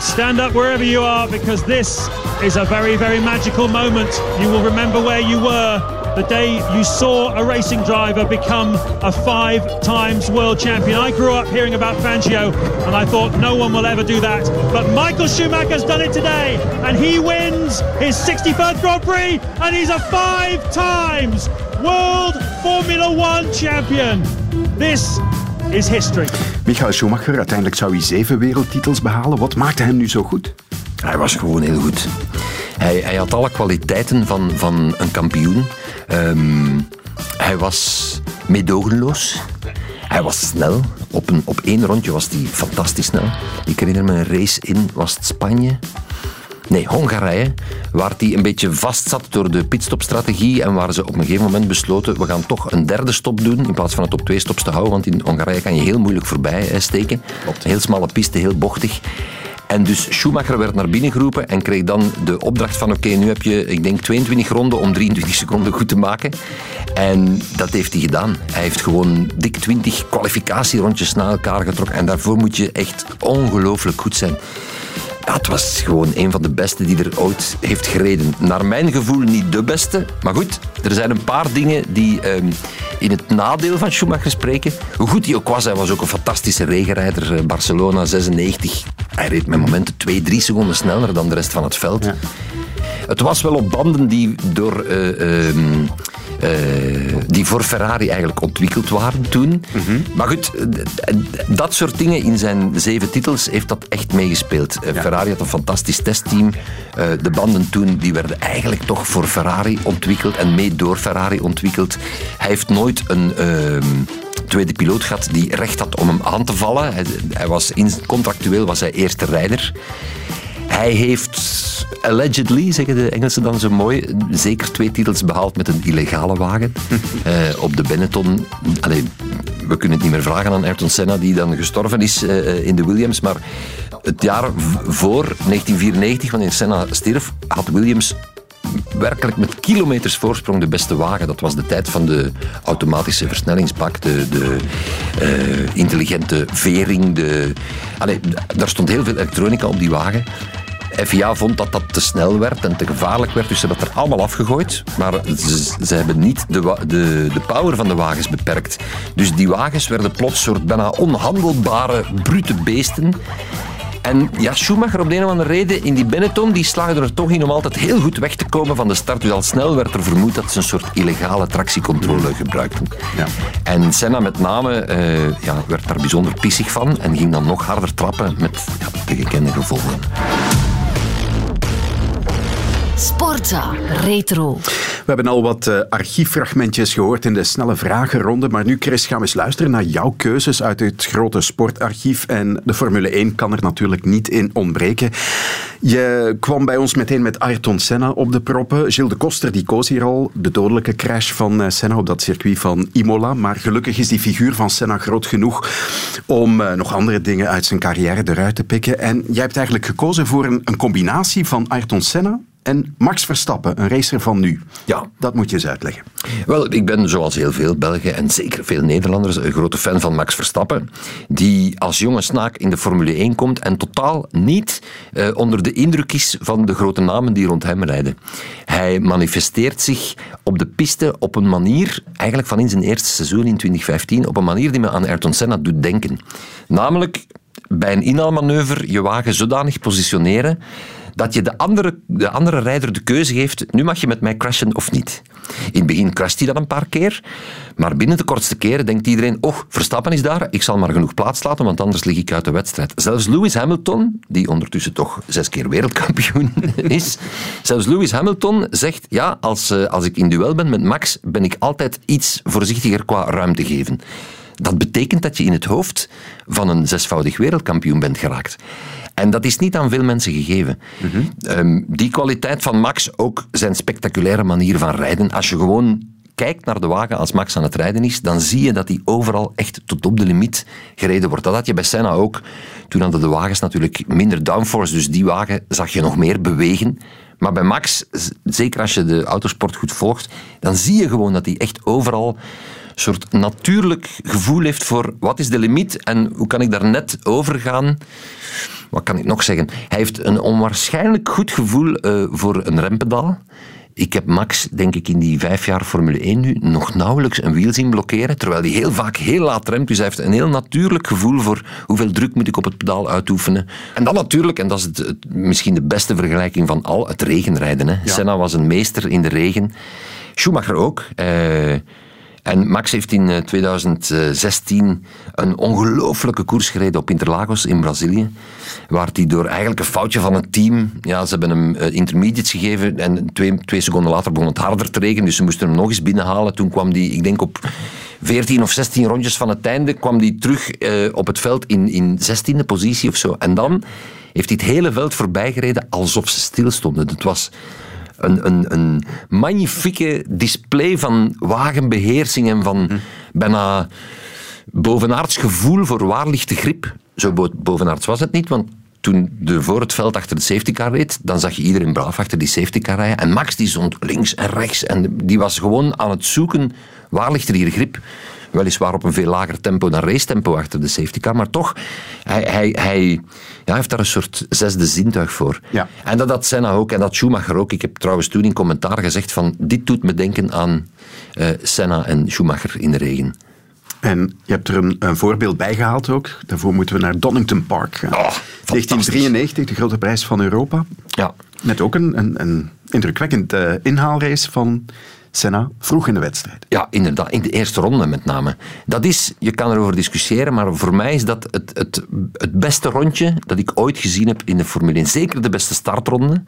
Stand up wherever you are because this is a very, very magical moment. You will remember where you were the day you saw a racing driver become a five times world champion. I grew up hearing about Fangio and I thought no one will ever do that. But Michael Schumacher's done it today and he wins his 61st Grand Prix and he's a five times world Formula One champion. This is history. Michael Schumacher, uiteindelijk zou hij zeven wereldtitels behalen. Wat maakte hem nu zo goed? Hij was gewoon heel goed. Hij, hij had alle kwaliteiten van, van een kampioen. Ehm, hij was meedogenloos. Hij was snel. Op, een, op één rondje was hij fantastisch snel. Ik herinner me een race in, was het Spanje? Nee, Hongarije, waar hij een beetje vast zat door de pitstopstrategie en waar ze op een gegeven moment besloten, we gaan toch een derde stop doen in plaats van het op twee stops te houden, want in Hongarije kan je heel moeilijk voorbij steken. Heel smalle piste, heel bochtig. En dus Schumacher werd naar binnen geroepen en kreeg dan de opdracht van oké, nu heb je, ik denk 22 ronden om 23 seconden goed te maken. En dat heeft hij gedaan. Hij heeft gewoon dik 20 kwalificatierondjes na elkaar getrokken en daarvoor moet je echt ongelooflijk goed zijn. Ja, het was gewoon een van de beste die er ooit heeft gereden. Naar mijn gevoel niet de beste. Maar goed, er zijn een paar dingen die ehm, in het nadeel van Schumacher spreken. Hoe goed hij ook was, hij was ook een fantastische regenrijder. Eh, Barcelona 96. Hij reed met momenten 2, 3 seconden sneller dan de rest van het veld. Het was wel op banden die door... eh, ehm, eh, die voor Ferrari eigenlijk ontwikkeld waren toen. Maar goed, eh, dat soort dingen in zijn zeven titels heeft dat echt meegespeeld. Eh, Ferrari had een fantastisch testteam. Eh, de banden toen die werden eigenlijk toch voor Ferrari ontwikkeld en mee door Ferrari ontwikkeld. Hij heeft nooit een ehm, tweede piloot gehad die recht had om hem aan te vallen. Hij, hij was in, contractueel was hij eerste rijder. Hij heeft allegedly, zeggen de Engelsen dan zo mooi, zeker twee titels behaald met een illegale wagen. (laughs) Eh, op de Benetton. Allee, we kunnen het niet meer vragen aan Ayrton Senna, die dan gestorven is eh, in de Williams. Maar het jaar voor 1994, wanneer Senna stierf, had Williams werkelijk met kilometers voorsprong de beste wagen. Dat was de tijd van de automatische versnellingsbak, de, de eh, intelligente vering. De... Allee, daar stond heel veel elektronica op die wagen. FIA vond dat dat te snel werd en te gevaarlijk werd, dus ze hebben het er allemaal afgegooid. Maar ze, ze hebben niet de, de, de power van de wagens beperkt. Dus die wagens werden plots soort bijna onhandelbare, brute beesten. En ja, Schumacher op de een of andere reden in die Benetton, die slaagde er toch in om altijd heel goed weg te komen van de start. Dus al snel werd er vermoed dat ze een soort illegale tractiecontrole gebruikten. Ja. En Senna met name eh, ja, werd daar bijzonder pissig van en ging dan nog harder trappen met ja, de gekende gevolgen. Sportza Retro. We hebben al wat eh, archieffragmentjes gehoord in de snelle vragenronde, maar nu, Chris, gaan we eens luisteren naar jouw keuzes uit het grote sportarchief. En de Formule 1 kan er natuurlijk niet in ontbreken. Je kwam bij ons meteen met Ayrton Senna op de proppen. Gilles de Koster die koos hier al de dodelijke crash van eh, Senna op dat circuit van Imola. Maar gelukkig is die figuur van Senna groot genoeg om eh, nog andere dingen uit zijn carrière eruit te pikken. En jij hebt eigenlijk gekozen voor een, een combinatie van Ayrton Senna en Max Verstappen, een racer van nu. Ja. Dat moet je eens uitleggen. Wel, ik ben zoals heel veel Belgen en zeker veel Nederlanders een grote fan van Max Verstappen. Die als jonge snaak in de Formule 1 komt en totaal niet eh, onder de indruk is van de grote namen die rond hem rijden. Hij manifesteert zich op de piste op een manier, eigenlijk van in zijn eerste seizoen in 2015, op een manier die me aan Ayrton Senna doet denken. Namelijk bij een inhaalmanoeuvre je wagen zodanig positioneren dat je de andere, de andere rijder de keuze geeft, nu mag je met mij crashen of niet. In het begin crasht hij dat een paar keer, maar binnen de kortste keren denkt iedereen, oh, Verstappen is daar, ik zal maar genoeg plaats laten, want anders lig ik uit de wedstrijd. Zelfs Lewis Hamilton, die ondertussen toch zes keer wereldkampioen (laughs) is, zelfs Lewis Hamilton zegt, ja, als, eh, als ik in duel ben met Max, ben ik altijd iets voorzichtiger qua ruimte geven. Dat betekent dat je in het hoofd van een zesvoudig wereldkampioen bent geraakt. En dat is niet aan veel mensen gegeven. Ehm, die kwaliteit van Max, ook zijn spectaculaire manier van rijden. Als je gewoon kijkt naar de wagen als Max aan het rijden is, dan zie je dat hij overal echt tot op de limiet gereden wordt. Dat had je bij Senna ook. Toen hadden de wagens natuurlijk minder downforce, dus die wagen zag je nog meer bewegen. Maar bij Max, zeker als je de autosport goed volgt, dan zie je gewoon dat hij echt overal een soort natuurlijk gevoel heeft voor wat is de limiet en hoe kan ik daar net over gaan. Wat kan ik nog zeggen? Hij heeft een onwaarschijnlijk goed gevoel eh, voor een rempedaal. Ik heb Max, denk ik, in die vijf jaar Formule 1 nu nog nauwelijks een wiel zien blokkeren, terwijl hij heel vaak heel laat remt. Dus hij heeft een heel natuurlijk gevoel voor hoeveel druk moet ik op het pedaal uitoefenen. En dan natuurlijk, en dat is het, het- misschien de beste vergelijking van al, het regenrijden. Hè. Senna was een meester in de regen. Schumacher ook. Eh, en Max heeft in eh, 2016 een ongelooflijke koers gereden op Interlagos in Brazilië. Waar hij door eigenlijk een foutje van het team... Ja, ze hebben hem eh, intermediates gegeven en twee, twee seconden later begon het harder te regenen. Dus ze moesten hem nog eens binnenhalen. Toen kwam hij, ik denk op 14 of 16 rondjes van het einde, kwam hij terug eh, op het veld in, in 16e positie of zo. En dan heeft hij het hele veld voorbij gereden alsof ze stilstonden. Het was een, een, een magnifieke display van wagenbeheersing en van bijna bovenaards gevoel voor waar ligt de grip. Zo bo- bovenaards was het niet, want toen de voor het veld achter de safety car reed, dan zag je iedereen braaf achter die safety car rijden. En Max die stond links en rechts en die was gewoon aan het zoeken, waar ligt er hier grip? Weliswaar op een veel lager tempo dan racetempo achter de safety car, maar toch, hij, hij, hij ja, heeft daar een soort zesde zintuig voor. Ja. En dat had Senna ook en dat Schumacher ook. Ik heb trouwens toen in commentaar gezegd van, dit doet me denken aan eh, Senna en Schumacher in de regen. En je hebt er een, een voorbeeld bij gehaald ook. Daarvoor moeten we naar Donington Park gaan. Oh, 1993, de grote prijs van Europa. Ja. Met ook een, een, een indrukwekkend eh, inhaalrace van Senna vroeg in de wedstrijd. Ja, inderdaad. In de eerste ronde met name. Dat is, je kan erover discussiëren, maar voor mij is dat het, het, het beste rondje dat ik ooit gezien heb in de Formule 1. Zeker de beste startronde.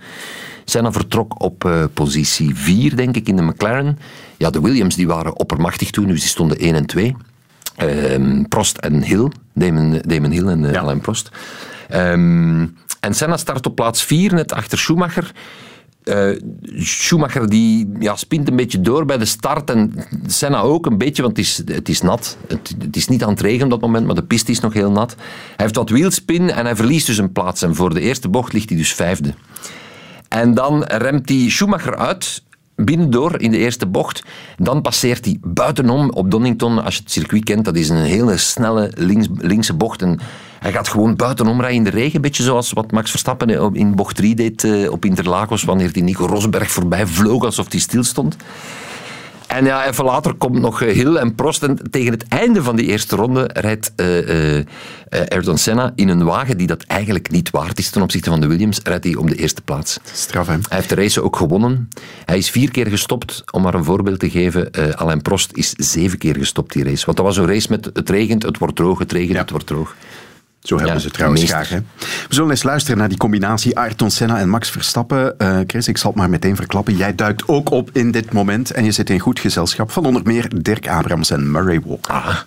Senna vertrok op eh, positie 4, denk ik, in de McLaren. Ja, de Williams die waren oppermachtig toen, dus die stonden 1 en 2. Ehm, Prost en Hill, Damon, Damon Hill en eh, Alain Prost. Ehm, en Senna start op plaats 4, net achter Schumacher. Eh, Schumacher die ja, spint een beetje door bij de start en Senna ook een beetje, want het is, het is nat. Het, is niet aan het regenen op dat moment, maar de piste is nog heel nat. Hij heeft wat wielspin en hij verliest dus een plaats. En voor de eerste bocht ligt hij dus vijfde. En dan remt hij Schumacher uit binnendoor in de eerste bocht. Dan passeert hij buitenom op Donington. Als je het circuit kent, dat is een hele snelle links, linkse bocht. En hij gaat gewoon buitenom rijden in de regen. Een beetje zoals wat Max Verstappen in bocht 3 deed eh, op Interlagos. Wanneer hij Nico Rosberg voorbij vloog alsof hij stil stond. En ja, even later komt nog eh, Hill en Prost. En tegen het einde van die eerste ronde rijdt uh, uh, Ayrton Senna in een wagen die dat eigenlijk niet waard is ten opzichte van de Williams. Rijdt hij om de eerste plaats. Straf, hè? Hij heeft de race ook gewonnen. Hij is vier keer gestopt. Om maar een voorbeeld te geven, Alain Prost is zeven keer gestopt die race. Want dat was een race met het regent, het wordt droog, het regent, het wordt droog. Zo hebben Ja, ze trouwens meester. graag. Hè? We zullen eens luisteren naar die combinatie Ayrton Senna en Max Verstappen. Eh, Chris, ik zal het maar meteen verklappen. Jij duikt ook op in dit moment en je zit in goed gezelschap van onder meer Dirk Abrams en Murray Walker.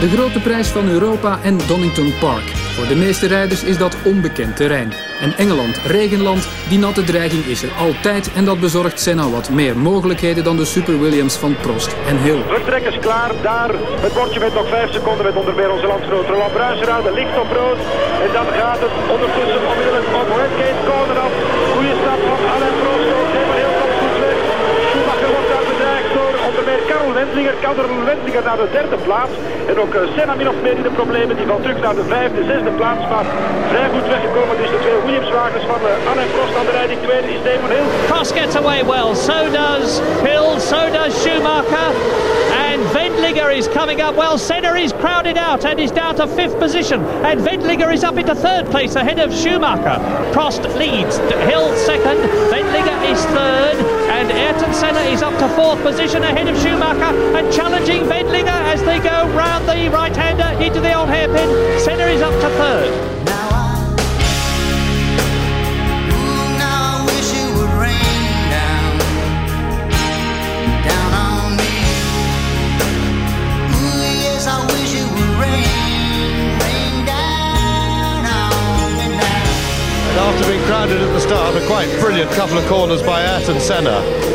De grote prijs van Europa en Donington Park. Voor de meeste rijders is dat onbekend terrein. En Engeland, regenland, die natte dreiging is er altijd en dat bezorgt Senna wat meer mogelijkheden dan de Super Williams van Prost en Hill. Vertrekkers klaar, daar het bordje met nog 5 seconden met onder meer onze landsgenoot Roland Bruiseraan, de licht op rood. En dan gaat het ondertussen onmiddellijk op Redgate corner af. Goeie stap van Alain Prost, ook helemaal heel komt goed weg. Schumacher wordt daar bedreigd door onder meer Karel Wendlinger. Karel Wendlinger naar de derde plaats. En ook eh, Senna min of meer in de problemen, die valt terug naar de vijfde, zesde plaats. Maar vrij goed weggekomen, dus de twee Williams-wagens van eh, Alain Prost aan de leiding. Tweede is Damon Hill. Prost gets away well. So does Hill. So does Schumacher. And Wendlinger is coming up well. Senna is crowded out and is down to fifth position. And Wendlinger is up into third place ahead of Schumacher. Prost leads. Hill second. Wendlinger is third. And Ayrton Senna is up to fourth position ahead of Schumacher and challenging Wendlinger as they go round the right-hander into the old hairpin. Senna is up to third. Now I wish it would rain down, down on me. Ooh, yes, I wish it would rain, rain down on me now. And after being crowded at the start, a quite brilliant couple of corners by Ayrton Senna.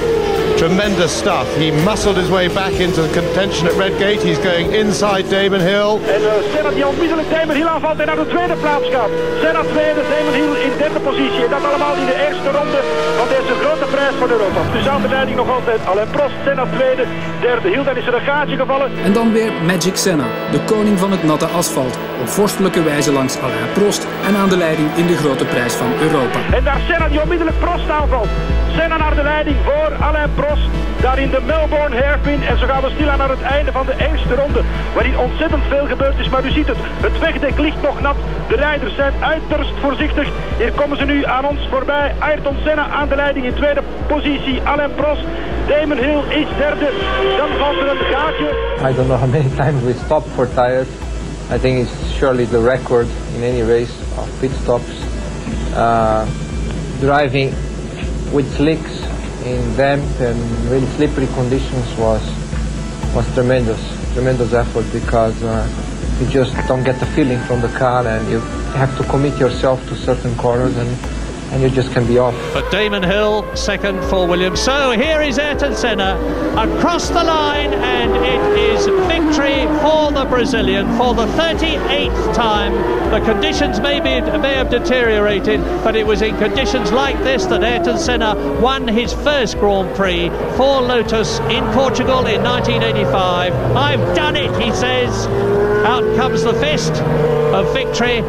Tremendous stuff. He muscled his way back into the contention at Redgate. He's going inside Damon Hill. En eh, Senna die onmiddellijk Damon Hill aanvalt en naar de tweede plaats gaat. Senna tweede, Damon Hill in derde positie. En dat allemaal in de eerste ronde van deze grote prijs van Europa. Dus aan de leiding nog altijd Alain Prost, Senna tweede, derde Hill. Dan is er een gaatje gevallen. En dan weer Magic Senna, de koning van het natte asfalt. Op vorstelijke wijze langs Alain Prost en aan de leiding in de grote prijs van Europa. En daar Senna die onmiddellijk Prost aanvalt. Senna naar de leiding voor Alain Prost. Daar in de Melbourne hairpin. En zo gaan we stilaan naar het einde van de eerste ronde. Waarin ontzettend veel gebeurd is. Maar u ziet het, het wegdek ligt nog nat. De rijders zijn uiterst voorzichtig. Hier komen ze nu aan ons voorbij. Ayrton Senna aan de leiding in tweede positie. Alain Prost. Damon Hill is derde. Dan valt er een gaatje. I don't know how many times we stopped for tires. I think it's surely the record in any race of pit stops. Uh, driving with slicks in damp and really slippery conditions was was tremendous, tremendous effort because uh, you just don't get the feeling from the car and you have to commit yourself to certain corners and, and you just can be off. But Damon Hill, second for Williams. So here is Ayrton Senna across the line, victory for the Brazilian for the 38th time. The conditions may, be, may have deteriorated, but it was in conditions like this that Ayrton Senna won his first Grand Prix for Lotus in Portugal in 1985. I've done it, he says. Out comes the fist of victory.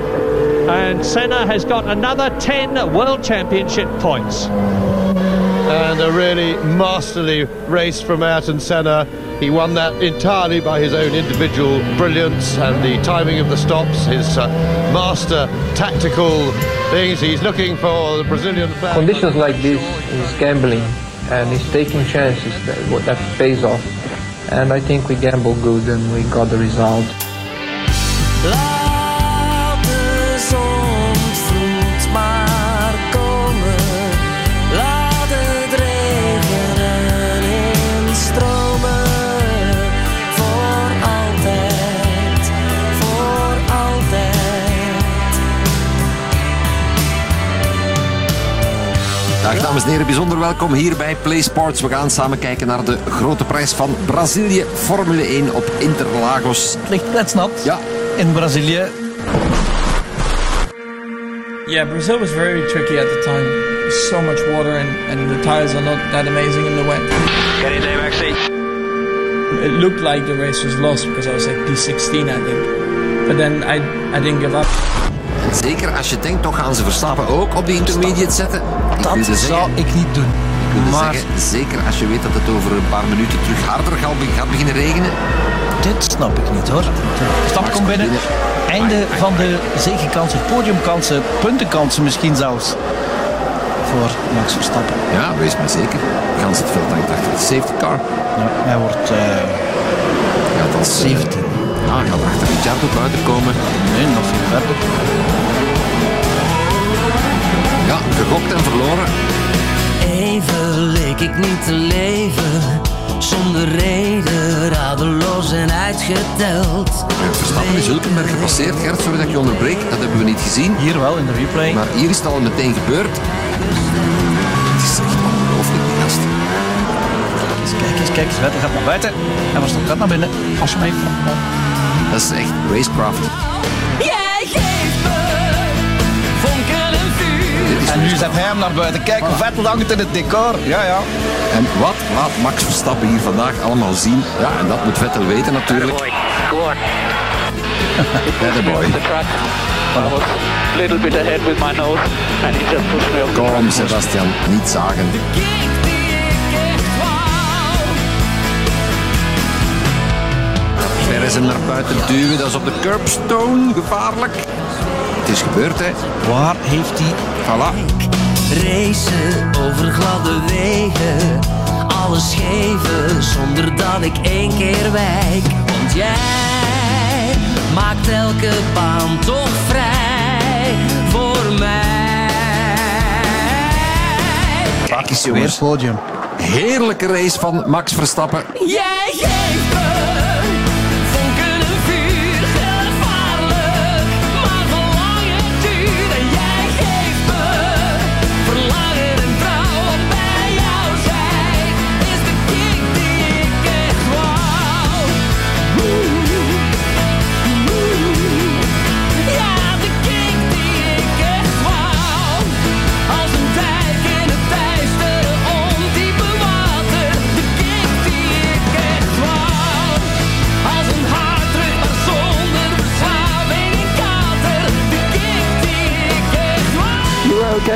And Senna has got another 10 World Championship points. And a really masterly race from Ayrton Senna. He won that entirely by his own individual brilliance and the timing of the stops, his uh, master tactical things. He's looking for the Brazilian flag. Conditions like this is gambling and he's taking chances that, what- that pays off. And I think we gambled good and we got the result. Laat Dag dames en heren, bijzonder welkom hier bij Play Sports. We gaan samen kijken naar de grote prijs van Brazilië, Formule 1 op Interlagos. Het ligt kletsnat ja. in Brazilië. Yeah, Brazil was very tricky at the time. There's so much water and, and the tires are not that amazing in the wet. Get in there, Maxi. It looked like the race was lost because I was like P16, I think. But then I, I didn't give up. Zeker als je denkt, toch gaan ze Verstappen ook op die intermediate zetten. Ik Dat zou ik niet doen. Ik wilde Maar- zeggen, zeker als je weet dat het over een paar minuten terug harder gaat, beginnen regenen. Dit snap ik niet hoor. Stap komt binnen. Einde van de zegenkansen, podiumkansen, puntenkansen misschien zelfs. Voor Max Verstappen. Ja, wees maar zeker. Gans het veld hangt achter de safety car. Ja, hij wordt Gaat als, 17. Ja, hij gaat achter Ricciardo buiten komen. Nee, nog veel verder. Ja, gegokt en verloren. Even leek ik niet te leven, zonder reden, radeloos en uitgeteld. Verstappen is Hulkenberg gepasseerd. Gert, sorry dat ik je onderbreek. Dat hebben we niet gezien. Hier wel in de replay. Maar hier is het al meteen gebeurd. Het is echt ongelooflijk, die gast. Kijk eens, kijk eens, kijk eens. Vettel gaat naar buiten. En Verstappen gaat naar binnen. Alsjeblieft. Dat is echt racecraft. Jij geeft me vonken en vuur. En nu zet hij hem naar buiten. Kijk, Vettel hangt in het decor. Ja, ja. En wat laat Max Verstappen hier vandaag allemaal zien? Ja, en dat moet Vettel weten natuurlijk. Go on. Ja, de boy. I was a little bit ahead with my nose and he just pushed me off the Kom. Sebastian, niet zagen. Hem naar buiten duwen, dat is op de curbstone, gevaarlijk. Het is gebeurd, hè. Waar heeft hij... Voilà. Racen over gladde wegen, alles geven zonder dat ik één keer wijk. Want jij maakt elke baan toch vrij voor mij. Pak is weer podium. Heerlijke race van Max Verstappen. Jij geeft me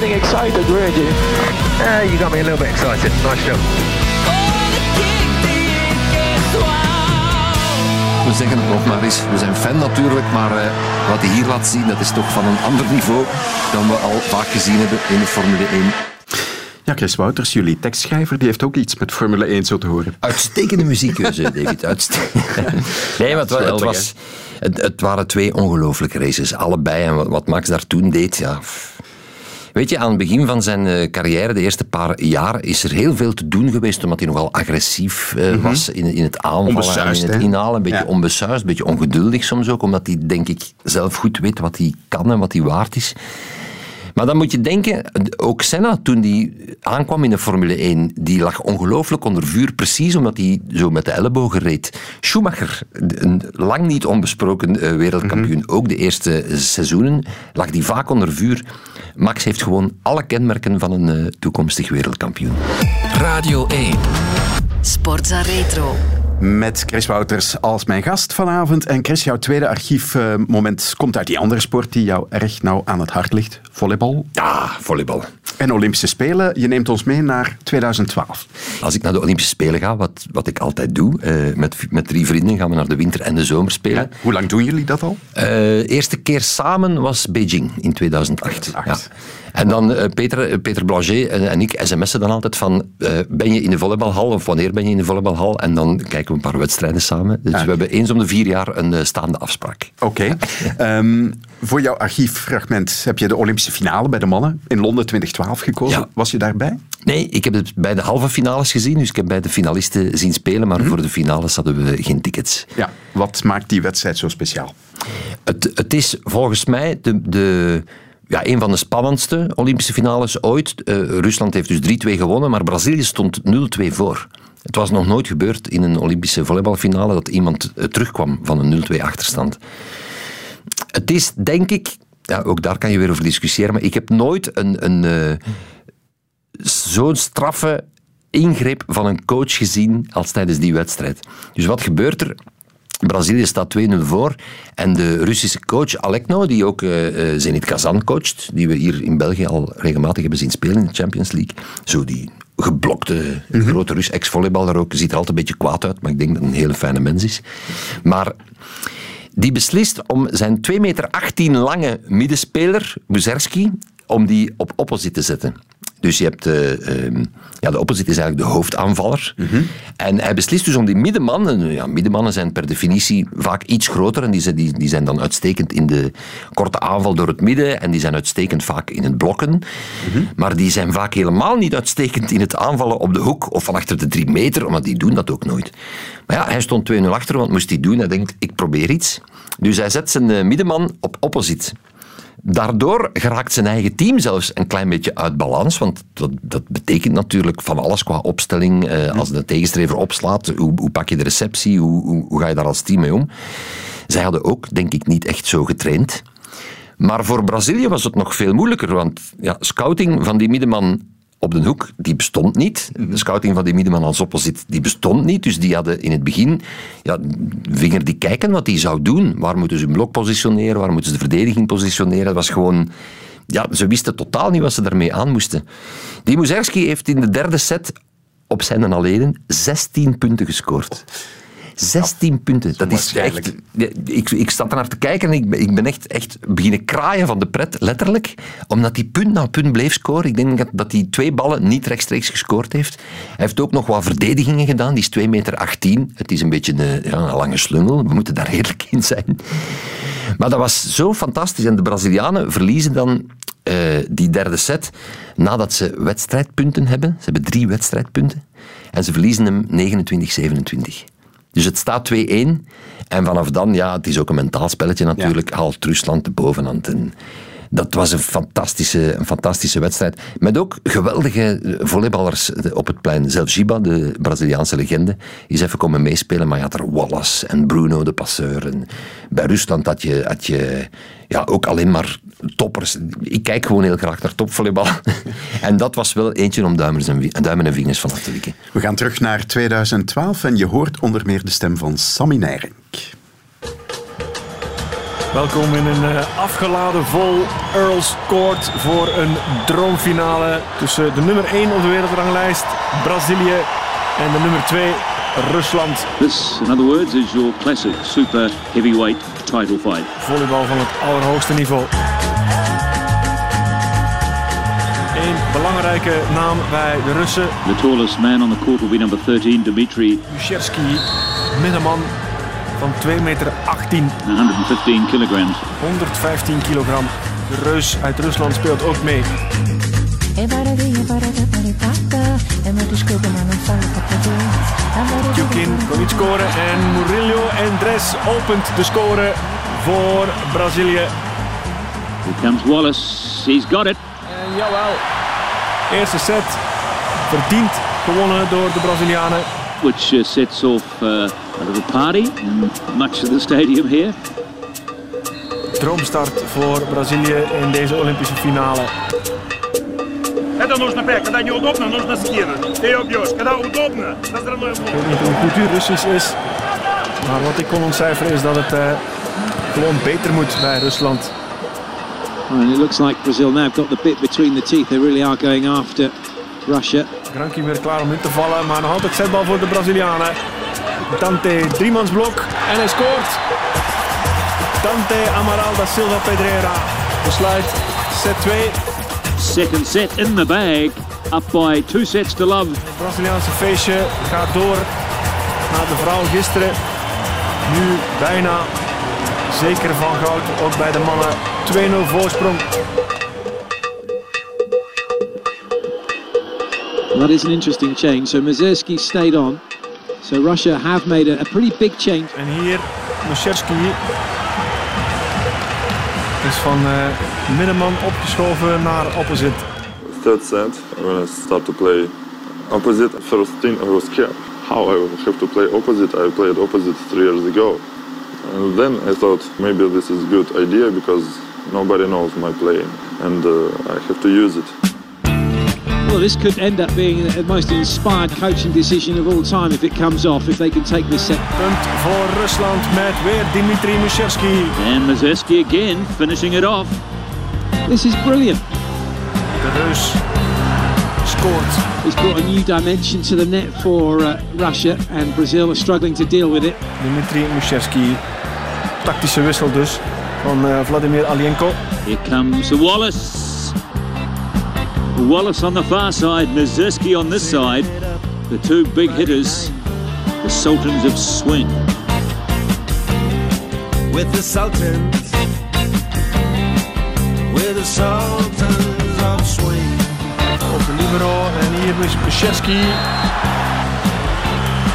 getting excited, weren't you? Uh, you got me a little bit excited. Nice job. We zeggen het nog maar eens, we zijn fan natuurlijk, maar eh, wat hij hier laat zien, dat is toch van een ander niveau dan we al vaak gezien hebben in de Formule 1. Ja, Chris Wouters, jullie tekstschrijver, die heeft ook iets met Formule 1 zo te horen. Uitstekende muziekkeuze, (laughs) David. Uitstekend. Nee, maar het, was, het, het waren twee ongelooflijke races, allebei. En wat, wat Max daar toen deed, ja... Weet je, aan het begin van zijn eh, carrière, de eerste paar jaar, is er heel veel te doen geweest, omdat hij nogal agressief eh, Mhm. was in, in het aanvallen en in het inhalen. Een beetje Ja. onbesuisd, een beetje ongeduldig soms ook, omdat hij, denk ik, zelf goed weet wat hij kan en wat hij waard is. Maar dan moet je denken, ook Senna toen die aankwam in de Formule 1, die lag ongelooflijk onder vuur, precies omdat hij zo met de ellebogen reed. Schumacher, een lang niet onbesproken eh, wereldkampioen, ook de eerste seizoenen, lag die vaak onder vuur. Max heeft gewoon alle kenmerken van een eh, toekomstig wereldkampioen. Radio 1. Sportza Retro. Met Chris Wouters als mijn gast vanavond. En Chris, jouw tweede archiefmoment komt uit die andere sport die jou erg nauw aan het hart ligt. Volleybal. Ja, volleybal. En Olympische Spelen. Je neemt ons mee naar 2012. Als ik naar de Olympische Spelen ga, wat, wat ik altijd doe, eh, met, met drie vrienden gaan we naar de winter- en de zomerspelen. Hoe lang doen jullie dat al? Eh, eerste keer samen was Beijing in 2008. Ja. En dan eh, Peter, eh, Peter Blanger en, en ik sms'en dan altijd van eh, ben je in de volleybalhal of wanneer ben je in de volleybalhal? En dan kijken we een paar wedstrijden samen. Dus we hebben eens om de vier jaar een eh, staande afspraak. Oké. (laughs) Ehm, voor jouw archieffragment heb je de Olympische finale bij de mannen in Londen 2012 gekozen. Was je daarbij? Nee, ik heb het bij de halve finales gezien, dus ik heb bij de finalisten zien spelen, maar voor de finales hadden we geen tickets. Ja. Wat maakt die wedstrijd zo speciaal? Het, het is volgens mij de, de, ja, een van de spannendste Olympische finales ooit. Eh, Rusland heeft dus 3-2 gewonnen, maar Brazilië stond 0-2 voor. Het was nog nooit gebeurd in een Olympische volleybalfinale dat iemand eh, terugkwam van een 0-2 achterstand. Het is, denk ik, ja, ook daar kan je weer over discussiëren. Maar ik heb nooit een, een, eh, zo'n straffe ingreep van een coach gezien als tijdens die wedstrijd. Dus wat gebeurt er? Brazilië staat 2-0 voor. En de Russische coach Alekno, die ook eh, Zenit Kazan coacht, die we hier in België al regelmatig hebben zien spelen in de Champions League. Zo die geblokte grote Rus, ex-volleyballer ook, ziet er altijd een beetje kwaad uit, maar ik denk dat hij een hele fijne mens is. Maar die beslist om zijn 2,18 meter lange middenspeler, Buzerski, om die op opposite te zetten. Dus je hebt, eh, ehm, ja, de opposite is eigenlijk de hoofdaanvaller. En hij beslist dus om die middenman, en ja, middenmannen zijn per definitie vaak iets groter en die zijn, die, die zijn dan uitstekend in de korte aanval door het midden en die zijn uitstekend vaak in het blokken. Maar die zijn vaak helemaal niet uitstekend in het aanvallen op de hoek of van achter de drie meter, want die doen dat ook nooit. Maar ja, hij stond 2-0 achter, want moest hij doen. Hij denkt, ik probeer iets. Dus hij zet zijn eh, middenman op opposite. Daardoor geraakt zijn eigen team zelfs een klein beetje uit balans. Want dat, dat betekent natuurlijk van alles qua opstelling. Eh, als de tegenstrever opslaat, hoe, hoe pak je de receptie? Hoe, hoe, hoe ga je daar als team mee om? Zij hadden ook, denk ik, niet echt zo getraind. Maar voor Brazilië was het nog veel moeilijker. Want ja, scouting van die middenman op de hoek, die bestond niet. De scouting van die middenman als opposit, die bestond niet. Dus die hadden in het begin, ja, vinger die kijken wat hij zou doen. Waar moeten ze hun blok positioneren? Waar moeten ze de verdediging positioneren? Het was gewoon... Ja, ze wisten totaal niet wat ze daarmee aan moesten. Die Muzerski heeft in de derde set op zijn en alleen 16 punten gescoord. 16 punten. Dat is echt... Ik, ik sta ernaar te kijken en ik ben, ik ben echt, echt beginnen kraaien van de pret, letterlijk. Omdat hij punt na punt bleef scoren. Ik denk dat- dat hij twee ballen niet rechtstreeks gescoord heeft. Hij heeft ook nog wat verdedigingen gedaan. Die is 2 meter 18. Het is een beetje een, ja, een lange slungel. We moeten daar eerlijk in zijn. Maar dat was zo fantastisch. En de Brazilianen verliezen dan eh, die derde set nadat ze wedstrijdpunten hebben. Ze hebben drie wedstrijdpunten. En ze verliezen hem 29-27. Dus het staat 2-1. En vanaf dan, ja, het is ook een mentaal spelletje natuurlijk, haalt Rusland de bovenhand. En dat was een fantastische, een fantastische wedstrijd. Met ook geweldige volleyballers op het plein. Zelfs Giba, de Braziliaanse legende, is even komen meespelen. Maar je had er Wallace en Bruno, de passeur. En bij Rusland had je, had je ja, ook alleen maar toppers. Ik kijk gewoon heel graag naar topvolleybal. (laughs) en dat was wel eentje om duimen en, vi- duimen en vingers van af te wikken. We gaan terug naar 2012 en je hoort onder meer de stem van Sammy Nijrink. Welkom in een eh, afgeladen vol Earls Court voor een droomfinale tussen de nummer 1 op de wereldranglijst, Brazilië, en de nummer 2, Rusland. This, in other words, is your classic super heavyweight title fight. Volleybal van het allerhoogste niveau. Belangrijke naam bij de Russen, The tallest man on the court will be number 13, Dmitry, Muscherski, middenman van 2 meter 18, 115 kilograms. 115 kilogram. De reus uit Rusland speelt ook mee. Jukin kon niet scoren en Murillo en Dres opent de score voor Brazilië. Here comes Wallace. He's got it. En jawel, eerste set verdiend gewonnen door de Brazilianen. Which uh, sets off uh, a little party in much of the stadium here. Droomstart voor Brazilië in deze Olympische finale. Это нужно прям, когда неудобно, нужно скинуть. Ты ее бьешь. Когда удобно, разрывной Ik weet niet hoe goed uw Russisch is, maar wat ik kon ontcijferen is dat het eh, gewoon beter moet bij Rusland. And it looks like Brazil now have got the bit between the teeth. They really are going after Russia. Granky weer klaar om in te vallen, maar nog altijd zetbal voor de Brazilianen. Dante, driemansblok en hij scoort. Dante Amaral da Silva Pedreira besluit set 2. Second set in the bag. Up by two sets to love. Het Braziliaanse feestje gaat door naar de vrouw gisteren. Nu bijna zeker van goud, ook bij de mannen. 2-0 voorsprong. Well, that is an interesting change. So Mazerski stayed on. So Russia have made a, a pretty big change. En hier Muscherski is van eh, middenman opgeschoven naar opposite. third set, when I start to play opposite, first thing I was scared. How I have to play opposite? I played opposite three years ago. And then I thought maybe this is a good idea because nobody knows my playing and uh, I have to use it. Well, this could end up being the most inspired coaching decision of all time if it comes off, if they can take this set. Punt voor Rusland met weer Dimitri Mushevski. And Mazeski again finishing it off. This is brilliant. De Rus scoort. He's brought a new dimension to the net for uh, Russia, and Brazil are struggling to deal with it. Dimitri Mushevski. Tactische wissel dus van eh, Vladimir Alienko. Here comes Wallace. Wallace on the far side, Mazeski on this side. The two big hitters, the Sultans of Swing. with the Sultans, with the Sultans of Swing. Op de libero en hier is Mushevski.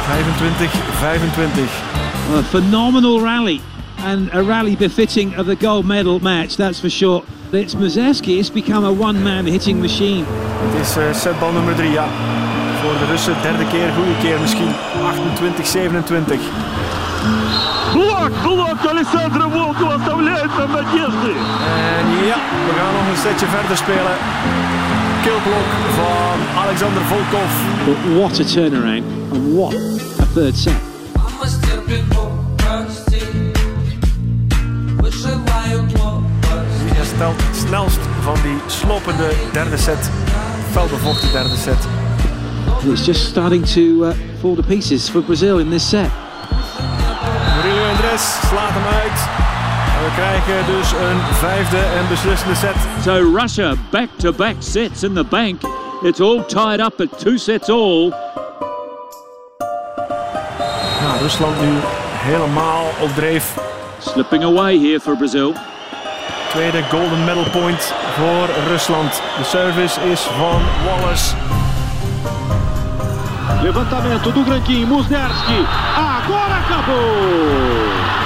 25, 25. A phenomenal rally, and a rally befitting of the gold medal match, that's for sure. It's Mazeski, it's become a one-man hitting machine. Het is eh, setbal nummer 3, ja. Voor de Russen derde keer, goede keer misschien. 28, 27. Блок, блок Александра Волкова оставляет нам надежды. En ja, we gaan nog een setje verder spelen. Killblok van Alexander Volkov. But what a turnaround, and what a third set. Die herstelt het snelst van die slopende derde set. Felbevochten derde set. It's just starting to uh, fall to pieces for Brazil in this set. Murillo Andres slaat hem uit. We krijgen dus een vijfde en beslissende set. So Russia back-to-back sets in the bank. It's all tied up at two sets all. Ja, Rusland nu helemaal op dreef. Slipping away here for Brazil. Tweede golden medal point voor Rusland. De service is van Wallace. Levantamento do Granquinho, Musnerski. Agora acabou!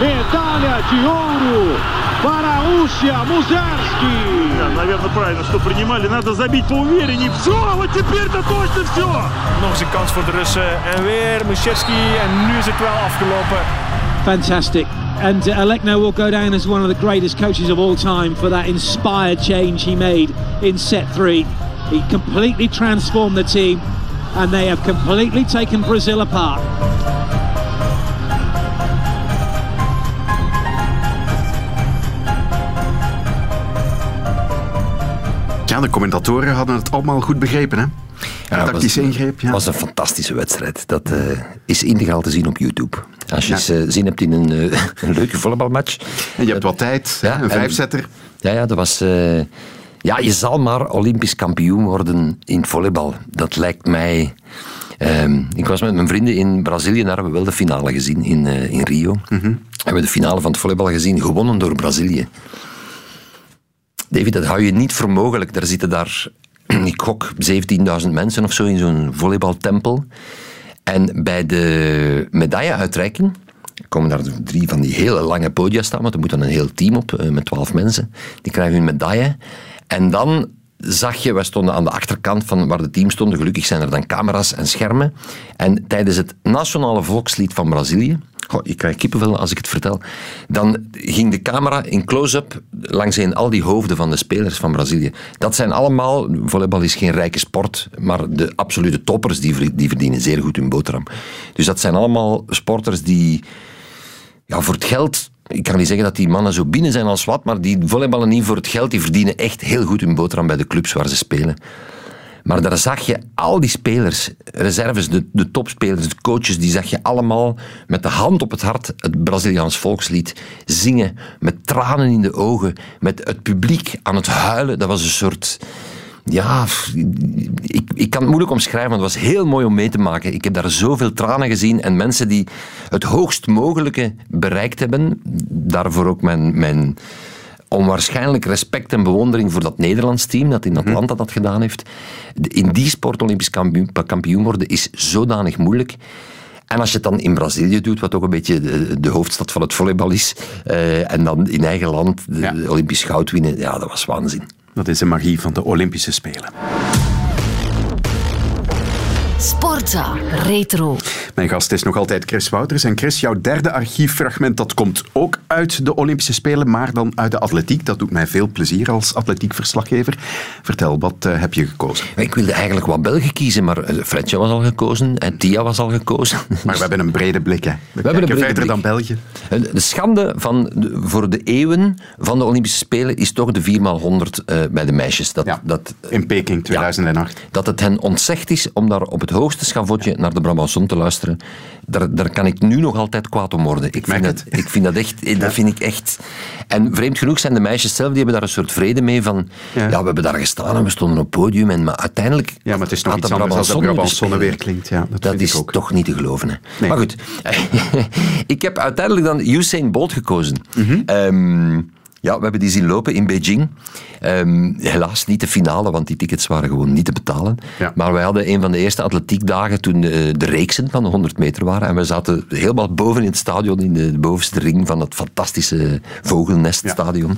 Medalha de ouro para a Rússia, Muzerski. наверное, правильно, что принимали. Надо забить поувереннее. Все, вот теперь-то точно все. Nog eens een kans voor de Russen. En weer Mushevski. En nu is het wel afgelopen. Fantastic. And uh, Alekno will go down as one of the greatest coaches of all time for that inspired change he made in set three. He completely transformed the team, and they have completely taken Brazil apart. Ja, de commentatoren hadden het allemaal goed begrepen, hè? Ja, Tactische ingreep, ja. was een fantastische wedstrijd. Dat eh, is integraal te zien op YouTube. Als je Ja. eh, zin hebt in een, eh, (laughs) een leuke volleybalmatch. En je hebt wat tijd, een en- vijfzetter. Ja, ja, dat was... ja, je zal maar Olympisch kampioen worden in volleybal. Dat lijkt mij... ehm, ik was met mijn vrienden in Brazilië, daar hebben we wel de finale gezien, in, in Rio. Hebben we de finale van het volleybal gezien, gewonnen door Brazilië. David, dat hou je niet voor mogelijk. Daar zitten daar, (clears throat) ik gok, 17.000 mensen of zo in zo'n volleybaltempel. En bij de medailleuitreiking komen daar drie van die hele lange podia staan, want er moet dan een heel team op eh, met twaalf mensen. Die krijgen hun medaille. En dan zag je, wij stonden aan de achterkant van waar de team stonden. Gelukkig zijn er dan camera's en schermen. En tijdens het nationale volkslied van Brazilië, Goh, ik krijg kippenvel als ik het vertel. Dan ging de camera in close-up langsheen al die hoofden van de spelers van Brazilië. Dat zijn allemaal, volleybal is geen rijke sport, maar de absolute toppers die, die verdienen zeer goed hun boterham. Dus dat zijn allemaal sporters die ja, voor het geld. Ik kan niet zeggen dat die mannen zo binnen zijn als wat, maar die volleyballen niet voor het geld. Die verdienen echt heel goed hun boterham bij de clubs waar ze spelen. Maar daar zag je al die spelers, reserves, de, de topspelers, de coaches, die zag je allemaal met de hand op het hart het Braziliaans volkslied zingen. Met tranen in de ogen, met het publiek aan het huilen. Dat was een soort. Ja, ik, ik kan het moeilijk omschrijven, want het was heel mooi om mee te maken. Ik heb daar zoveel tranen gezien en mensen die het hoogst mogelijke bereikt hebben. Daarvoor ook mijn, mijn onwaarschijnlijk respect en bewondering voor dat Nederlands team dat in Atlanta dat gedaan heeft. In die sport Olympisch kampioen, kampioen worden is zodanig moeilijk. En als je het dan in Brazilië doet, wat ook een beetje de, de hoofdstad van het volleybal is, eh, en dan in eigen land de, de Olympisch goud winnen, ja, dat was waanzin. Dat is de magie van de Olympische Spelen. Sportza Retro. Mijn gast is nog altijd Chris Wouters. En Chris, jouw derde archieffragment dat komt ook uit de Olympische Spelen, maar dan uit de atletiek. Dat doet mij veel plezier als atletiekverslaggever. Vertel, wat eh, heb je gekozen? Ik wilde eigenlijk wat Belgen kiezen, maar eh, Fredje was al gekozen en Tia was al gekozen. Maar we hebben een brede blik, hè. We, hebben een brede verder blik. dan België. De schande van de- voor de eeuwen van de Olympische Spelen is toch de 4x100 eh, bij de meisjes. Dat, dat, In Peking 2008. dat het hen ontzegd is om daar op het hoogste schavotje naar de Brabançon te luisteren. Daar, daar kan ik nu nog altijd kwaad om worden. Ik, vind, dat, ik vind dat echt... Dat vind ik echt... En vreemd genoeg zijn de meisjes zelf, die hebben daar een soort vrede mee van... Ja, we hebben daar gestaan en we stonden op het podium. En, maar uiteindelijk... Ja, maar het is nog iets anders als de Brabançon spelen. weer klinkt. Ja, dat is ook. toch niet te geloven. Hè. Nee. Maar goed, (laughs) ik heb uiteindelijk dan Usain Bolt gekozen. Mhm. Ehm, ja, we hebben die zien lopen in Beijing. Ehm, helaas niet de finale, want die tickets waren gewoon niet te betalen. Maar wij hadden een van de eerste atletiekdagen toen eh, de reeksen van de 100 meter waren. En we zaten helemaal boven in het stadion, in de, de bovenste ring van het fantastische vogelneststadion.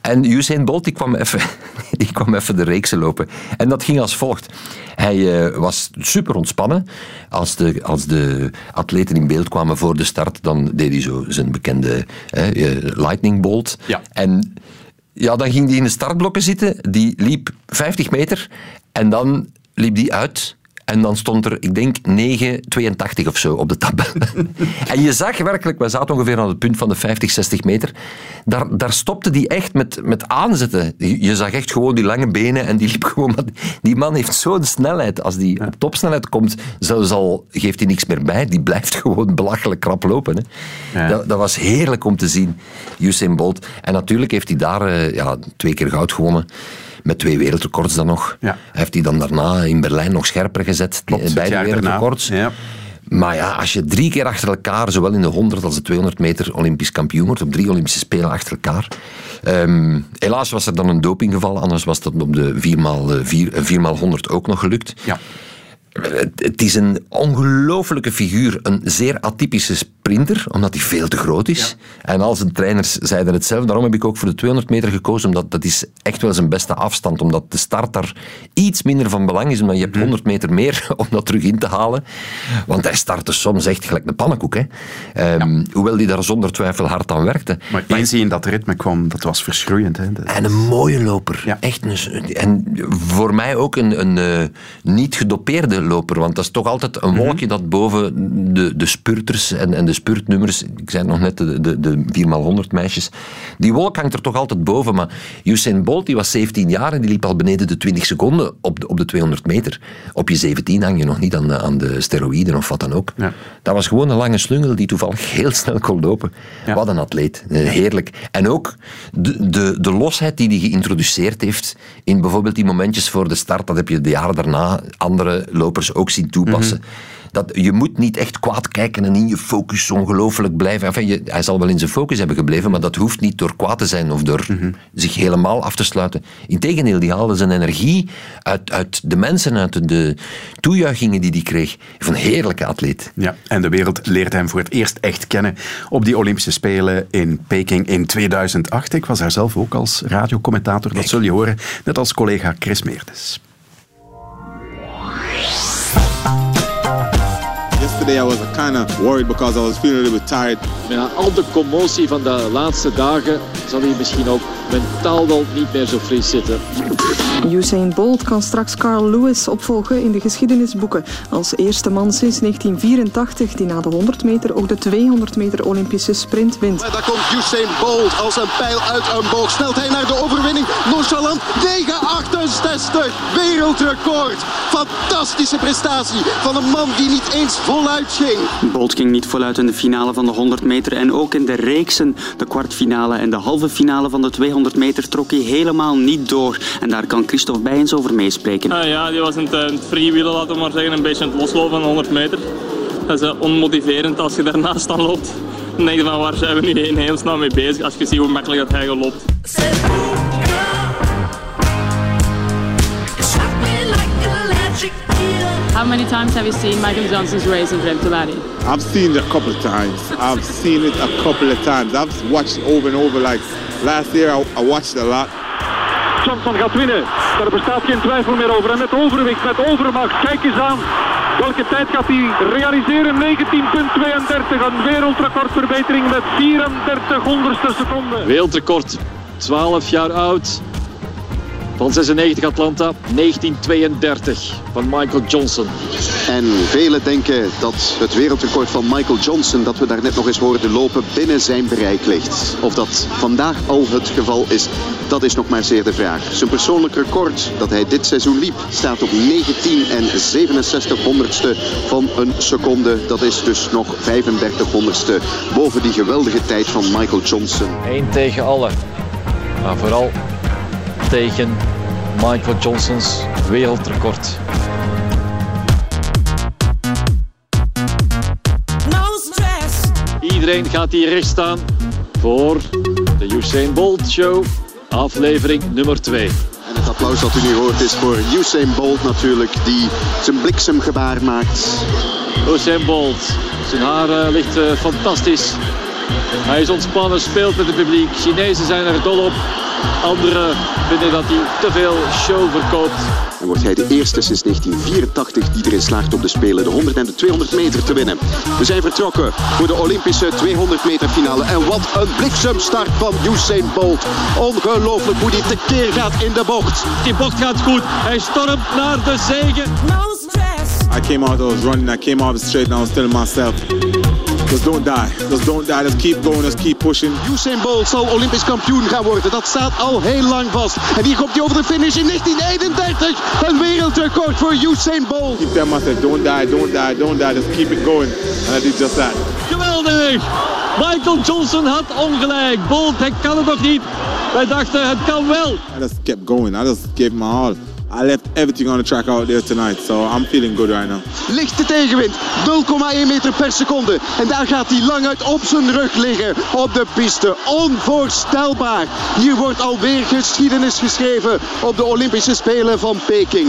En Usain Bolt die kwam, even, (laughs) die kwam even de reeksen lopen. En dat ging als volgt. Hij eh, was super ontspannen. Als de, als de atleten in beeld kwamen voor de start, dan deed hij zo zijn bekende eh, lightning bolt. En ja, dan ging hij in de startblokken zitten. Die liep 50 meter en dan liep die uit. En dan stond er, ik denk, 9,82 of zo op de tabel. (laughs) en je zag werkelijk, we zaten ongeveer aan het punt van de 50, 60 meter. Daar, daar stopte die echt met, met aanzetten. Je zag echt gewoon die lange benen en die liep (laughs) gewoon... Die man heeft zo'n snelheid. Als die op topsnelheid komt, zelfs al geeft hij niks meer bij. Die blijft (laughs) gewoon belachelijk krap lopen. Hè. Dat, dat was heerlijk om te zien, Usain Bolt. En natuurlijk heeft hij daar eh, ja, twee keer goud gewonnen. Met twee wereldrecords dan nog. Hij heeft hij dan daarna in Berlijn nog scherper gezet. Klopt, eh, het beide wereldrecords. Ja. Maar ja, als je drie keer achter elkaar, zowel in de 100 als de 200 meter Olympisch kampioen wordt, op drie Olympische Spelen achter elkaar. Ehm, helaas was er dan een dopinggeval, anders was dat op de 4x100 ook nog gelukt. Ja. Het, is een ongelofelijke figuur, een zeer atypische sprinter, omdat hij veel te groot is. En al zijn trainers zeiden het zelf. Daarom heb ik ook voor de 200 meter gekozen, omdat dat is echt wel zijn beste afstand. Omdat de start daar iets minder van belang is, omdat je hebt 100 meter meer (laughs) om dat terug in te halen. Want hij startte soms echt gelijk een pannenkoek. Hè. Ehm, Hoewel hij daar zonder twijfel hard aan werkte. Maar eens hij in dat ritme kwam, dat was verschroeiend. Hè? Dat- En een mooie loper. Echt een, en voor mij ook een, een eh, niet gedopeerde loper. Want dat is toch altijd een wolkje dat boven de, de spurters en, en de spurtnummers, ik zei het nog net, de, de, de 4x100 meisjes, die wolk hangt er toch altijd boven. Maar Usain Bolt die was 17 jaar en die liep al beneden de 20 seconden op de, op de 200 meter. Op je 17 hang je nog niet aan de, aan de steroïden of wat dan ook. Dat was gewoon een lange slungel die toevallig heel snel kon lopen. Wat een atleet. Eh, Heerlijk. En ook de, de, de losheid die hij geïntroduceerd heeft in bijvoorbeeld die momentjes voor de start, dat heb je de jaren daarna andere lopers ook zien toepassen. Dat, je moet niet echt kwaad kijken en in je focus ongelooflijk blijven. Enfin, je, hij zal wel in zijn focus hebben gebleven, maar dat hoeft niet door kwaad te zijn of door zich helemaal af te sluiten. Integendeel, die haalde zijn energie uit, uit de mensen, uit de toejuichingen die hij kreeg. Van een heerlijke atleet. Ja, en de wereld leerde hem voor het eerst echt kennen op die Olympische Spelen in Peking in 2008. Ik was daar zelf ook als radiocommentator, dat zul je horen, net als collega Chris Meerdes. Yesterday I was kind of worried because I was feeling a little bit tired. Al de commotie van de laatste dagen zal hij misschien ook mentaal wel niet meer zo fris zitten. Usain Bolt kan straks Carl Lewis opvolgen in de geschiedenisboeken. Als eerste man sinds 1984 die na de 100 meter ook de 200 meter Olympische sprint wint. Daar komt Usain Bolt als een pijl uit een boog. Snelt hij naar de overwinning. Nonchalant 9,68. Wereldrecord. Fantastische prestatie van een man die niet eens voluit ging. Bolt ging niet voluit in de finale van de 100 meter en ook in de reeksen, de kwartfinale en de halve finale van de 200 meter trok hij helemaal niet door. En daar kan Christophe Bijens over meespreken. Ah, ja, die was het, aan het freewheelen, laten we maar zeggen, een beetje aan het loslopen van de 100 meter. Dat is eh, onmotiverend als je daarnaast aan loopt. Dan denk je van waar zijn we nu in hemelsnaam mee bezig als je ziet hoe makkelijk dat hij loopt. How many times have you seen Michael Johnson's race about it? I've seen it a couple of times. I've seen it a couple of times. I've watched it over and over. Like last year, I, I watched a lot. Johnson gaat winnen. Daar bestaat geen twijfel meer over. En met overwicht, met overmacht. Kijk eens aan. Welke tijd gaat hij realiseren? 19.32, een wereldrecordverbetering met 34 honderdste seconde. Wereldrecord, 12 jaar oud. Van 96 Atlanta, 1932 van Michael Johnson. En velen denken dat het wereldrecord van Michael Johnson, dat we daar net nog eens hoorden lopen, binnen zijn bereik ligt. Of dat vandaag al het geval is, dat is nog maar zeer de vraag. Zijn persoonlijk record dat hij dit seizoen liep, staat op 19 en 67 honderdste van een seconde. Dat is dus nog 35 honderdste boven die geweldige tijd van Michael Johnson. Eén tegen allen. Maar vooral tegen Michael Johnsons wereldrecord. No stress. Iedereen gaat hier recht staan voor de Usain Bolt Show, aflevering nummer 2. En het applaus dat u nu hoort is voor Usain Bolt natuurlijk, die zijn bliksemgebaar maakt. Usain Bolt, zijn haar eh, ligt eh, fantastisch. Hij is ontspannen, speelt met het publiek. Chinezen zijn er dol op. Anderen vinden dat hij te veel show verkoopt. Dan wordt hij de eerste sinds 1984 die erin slaagt om de Spelen de 100 en de 200 meter te winnen. We zijn vertrokken voor de Olympische 200 meter finale. En wat een bliksemstart van Usain Bolt. Ongelooflijk hoe hij tekeer gaat in de bocht. Die bocht gaat goed. Hij stormt naar de zegen. No stress. I came out, I was running, I came out straight and I was telling myself, just don't die, just don't die, just keep going, just keep pushing. Usain Bolt zal Olympisch kampioen gaan worden. Dat staat al heel lang vast. En hier komt hij over de finish in 1931. Een wereldrecord voor Usain Bolt. Keep telling myself, don't die, don't die, don't die, just keep it going. And I did just that. Geweldig! Michael Johnson had ongelijk. Bolt, hij kan het nog niet. Wij dachten, het kan wel. I just kept going, I just gave my all. I left everything on the track out there tonight, so I'm feeling good right now. Lichte tegenwind, 0,1 meter per seconde. En daar gaat hij lang uit op zijn rug liggen op de piste. Onvoorstelbaar. Hier wordt alweer geschiedenis geschreven op de Olympische Spelen van Peking.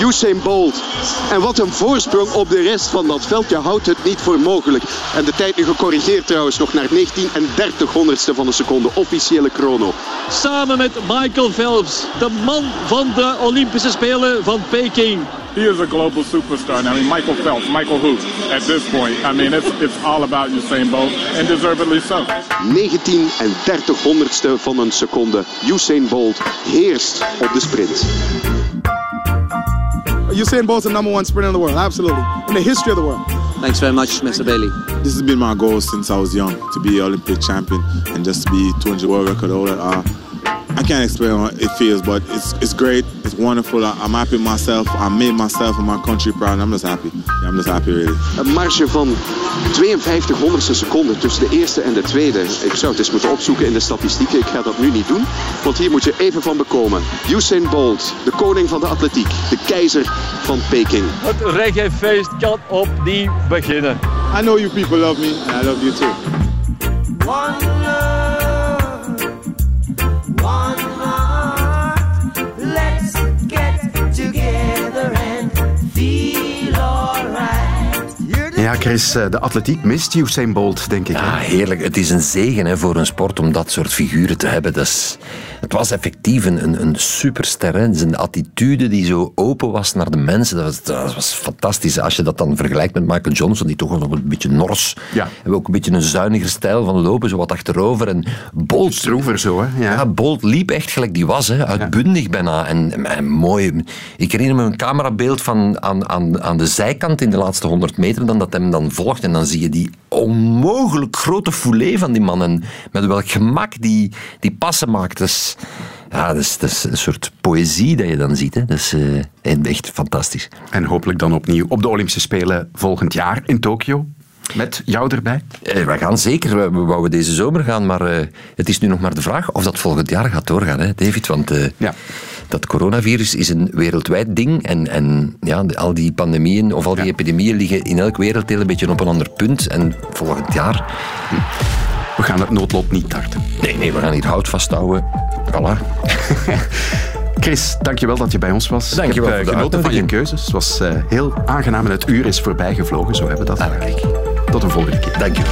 Usain Bolt. En wat een voorsprong op de rest van dat veld. Je houdt het niet voor mogelijk. En de tijd nu gecorrigeerd trouwens nog naar 19 en 30 honderdste van een seconde. Officiële chrono. Samen met Michael Phelps, de man van de Olympische Spelen van Peking. He is a global superstar. I mean, Michael Phelps, Michael who? At this point, I mean, it's it's all about Usain Bolt, and deservedly so. 19 en 30 honderdste van een seconde. Usain Bolt heerst op de sprint. Usain Bolt's the number one sprinter in the world, absolutely, in the history of the world. Thanks very much, Mr. Bailey. This has been my goal since I was young, to be Olympic champion and just to be 200 world record holder. Uh, I can't explain how it feels, but it's it's great. It's wonderful. I, I'm happy myself. I made myself and my country proud. And I'm just happy. I'm just happy, really. Een marge van 52 honderdste seconde tussen de eerste en de tweede. Ik zou het eens moeten opzoeken in de statistieken. Ik ga dat nu niet doen, want hier moet je even van bekomen. Usain Bolt, de koning van de atletiek, de keizer van Peking. Het reggae-feest kan opnieuw beginnen. I know you people love me, and I love you too. One Ja, Chris, eh, de atletiek mist Usain Bolt, denk ik. Ja, heerlijk. Het is een zegen hè, voor een sport om dat soort figuren te hebben. Dat het was effectief een, een, een superster. Hè. Zijn attitude die zo open was naar de mensen, dat was, dat was fantastisch. Als je dat dan vergelijkt met Michael Johnson, die toch nog een beetje nors. Ja. Hebben ook een beetje een zuiniger stijl van lopen, zo wat achterover. En Bolt... Stroever zo, hè. Ja. Ja, Bolt liep echt gelijk die was, hè. uitbundig bijna. En, en mooi. Ik herinner me een camerabeeld van aan, aan, aan de zijkant in de laatste 100 meter, dan dat hem dan volgt. En dan zie je die onmogelijk grote foulée van die man. En met welk gemak die, die passen maakt. Is, ja, dat is, dat is een soort poëzie dat je dan ziet. Hè. Dat is eh, echt fantastisch. En hopelijk dan opnieuw op de Olympische Spelen volgend jaar in Tokio. Met jou erbij? Eh, we gaan zeker. We, we wouden deze zomer gaan, maar eh, het is nu nog maar de vraag of dat volgend jaar gaat doorgaan, hè, David. Want eh, Ja. dat coronavirus is een wereldwijd ding. En, en ja, al die pandemieën of al die epidemieën liggen in elk werelddeel een beetje op een ander punt. En volgend jaar... We gaan het noodlot niet tarten. Nee, nee, we gaan hier hout vasthouden. Voilà. (laughs) Chris, dankjewel dat je bij ons was. Dankjewel Ik heb voor eh, de genoten van je keuzes. Het was eh, heel aangenaam en het uur is voorbij gevlogen. Zo hebben we dat. Tot een volgende keer. Dank je.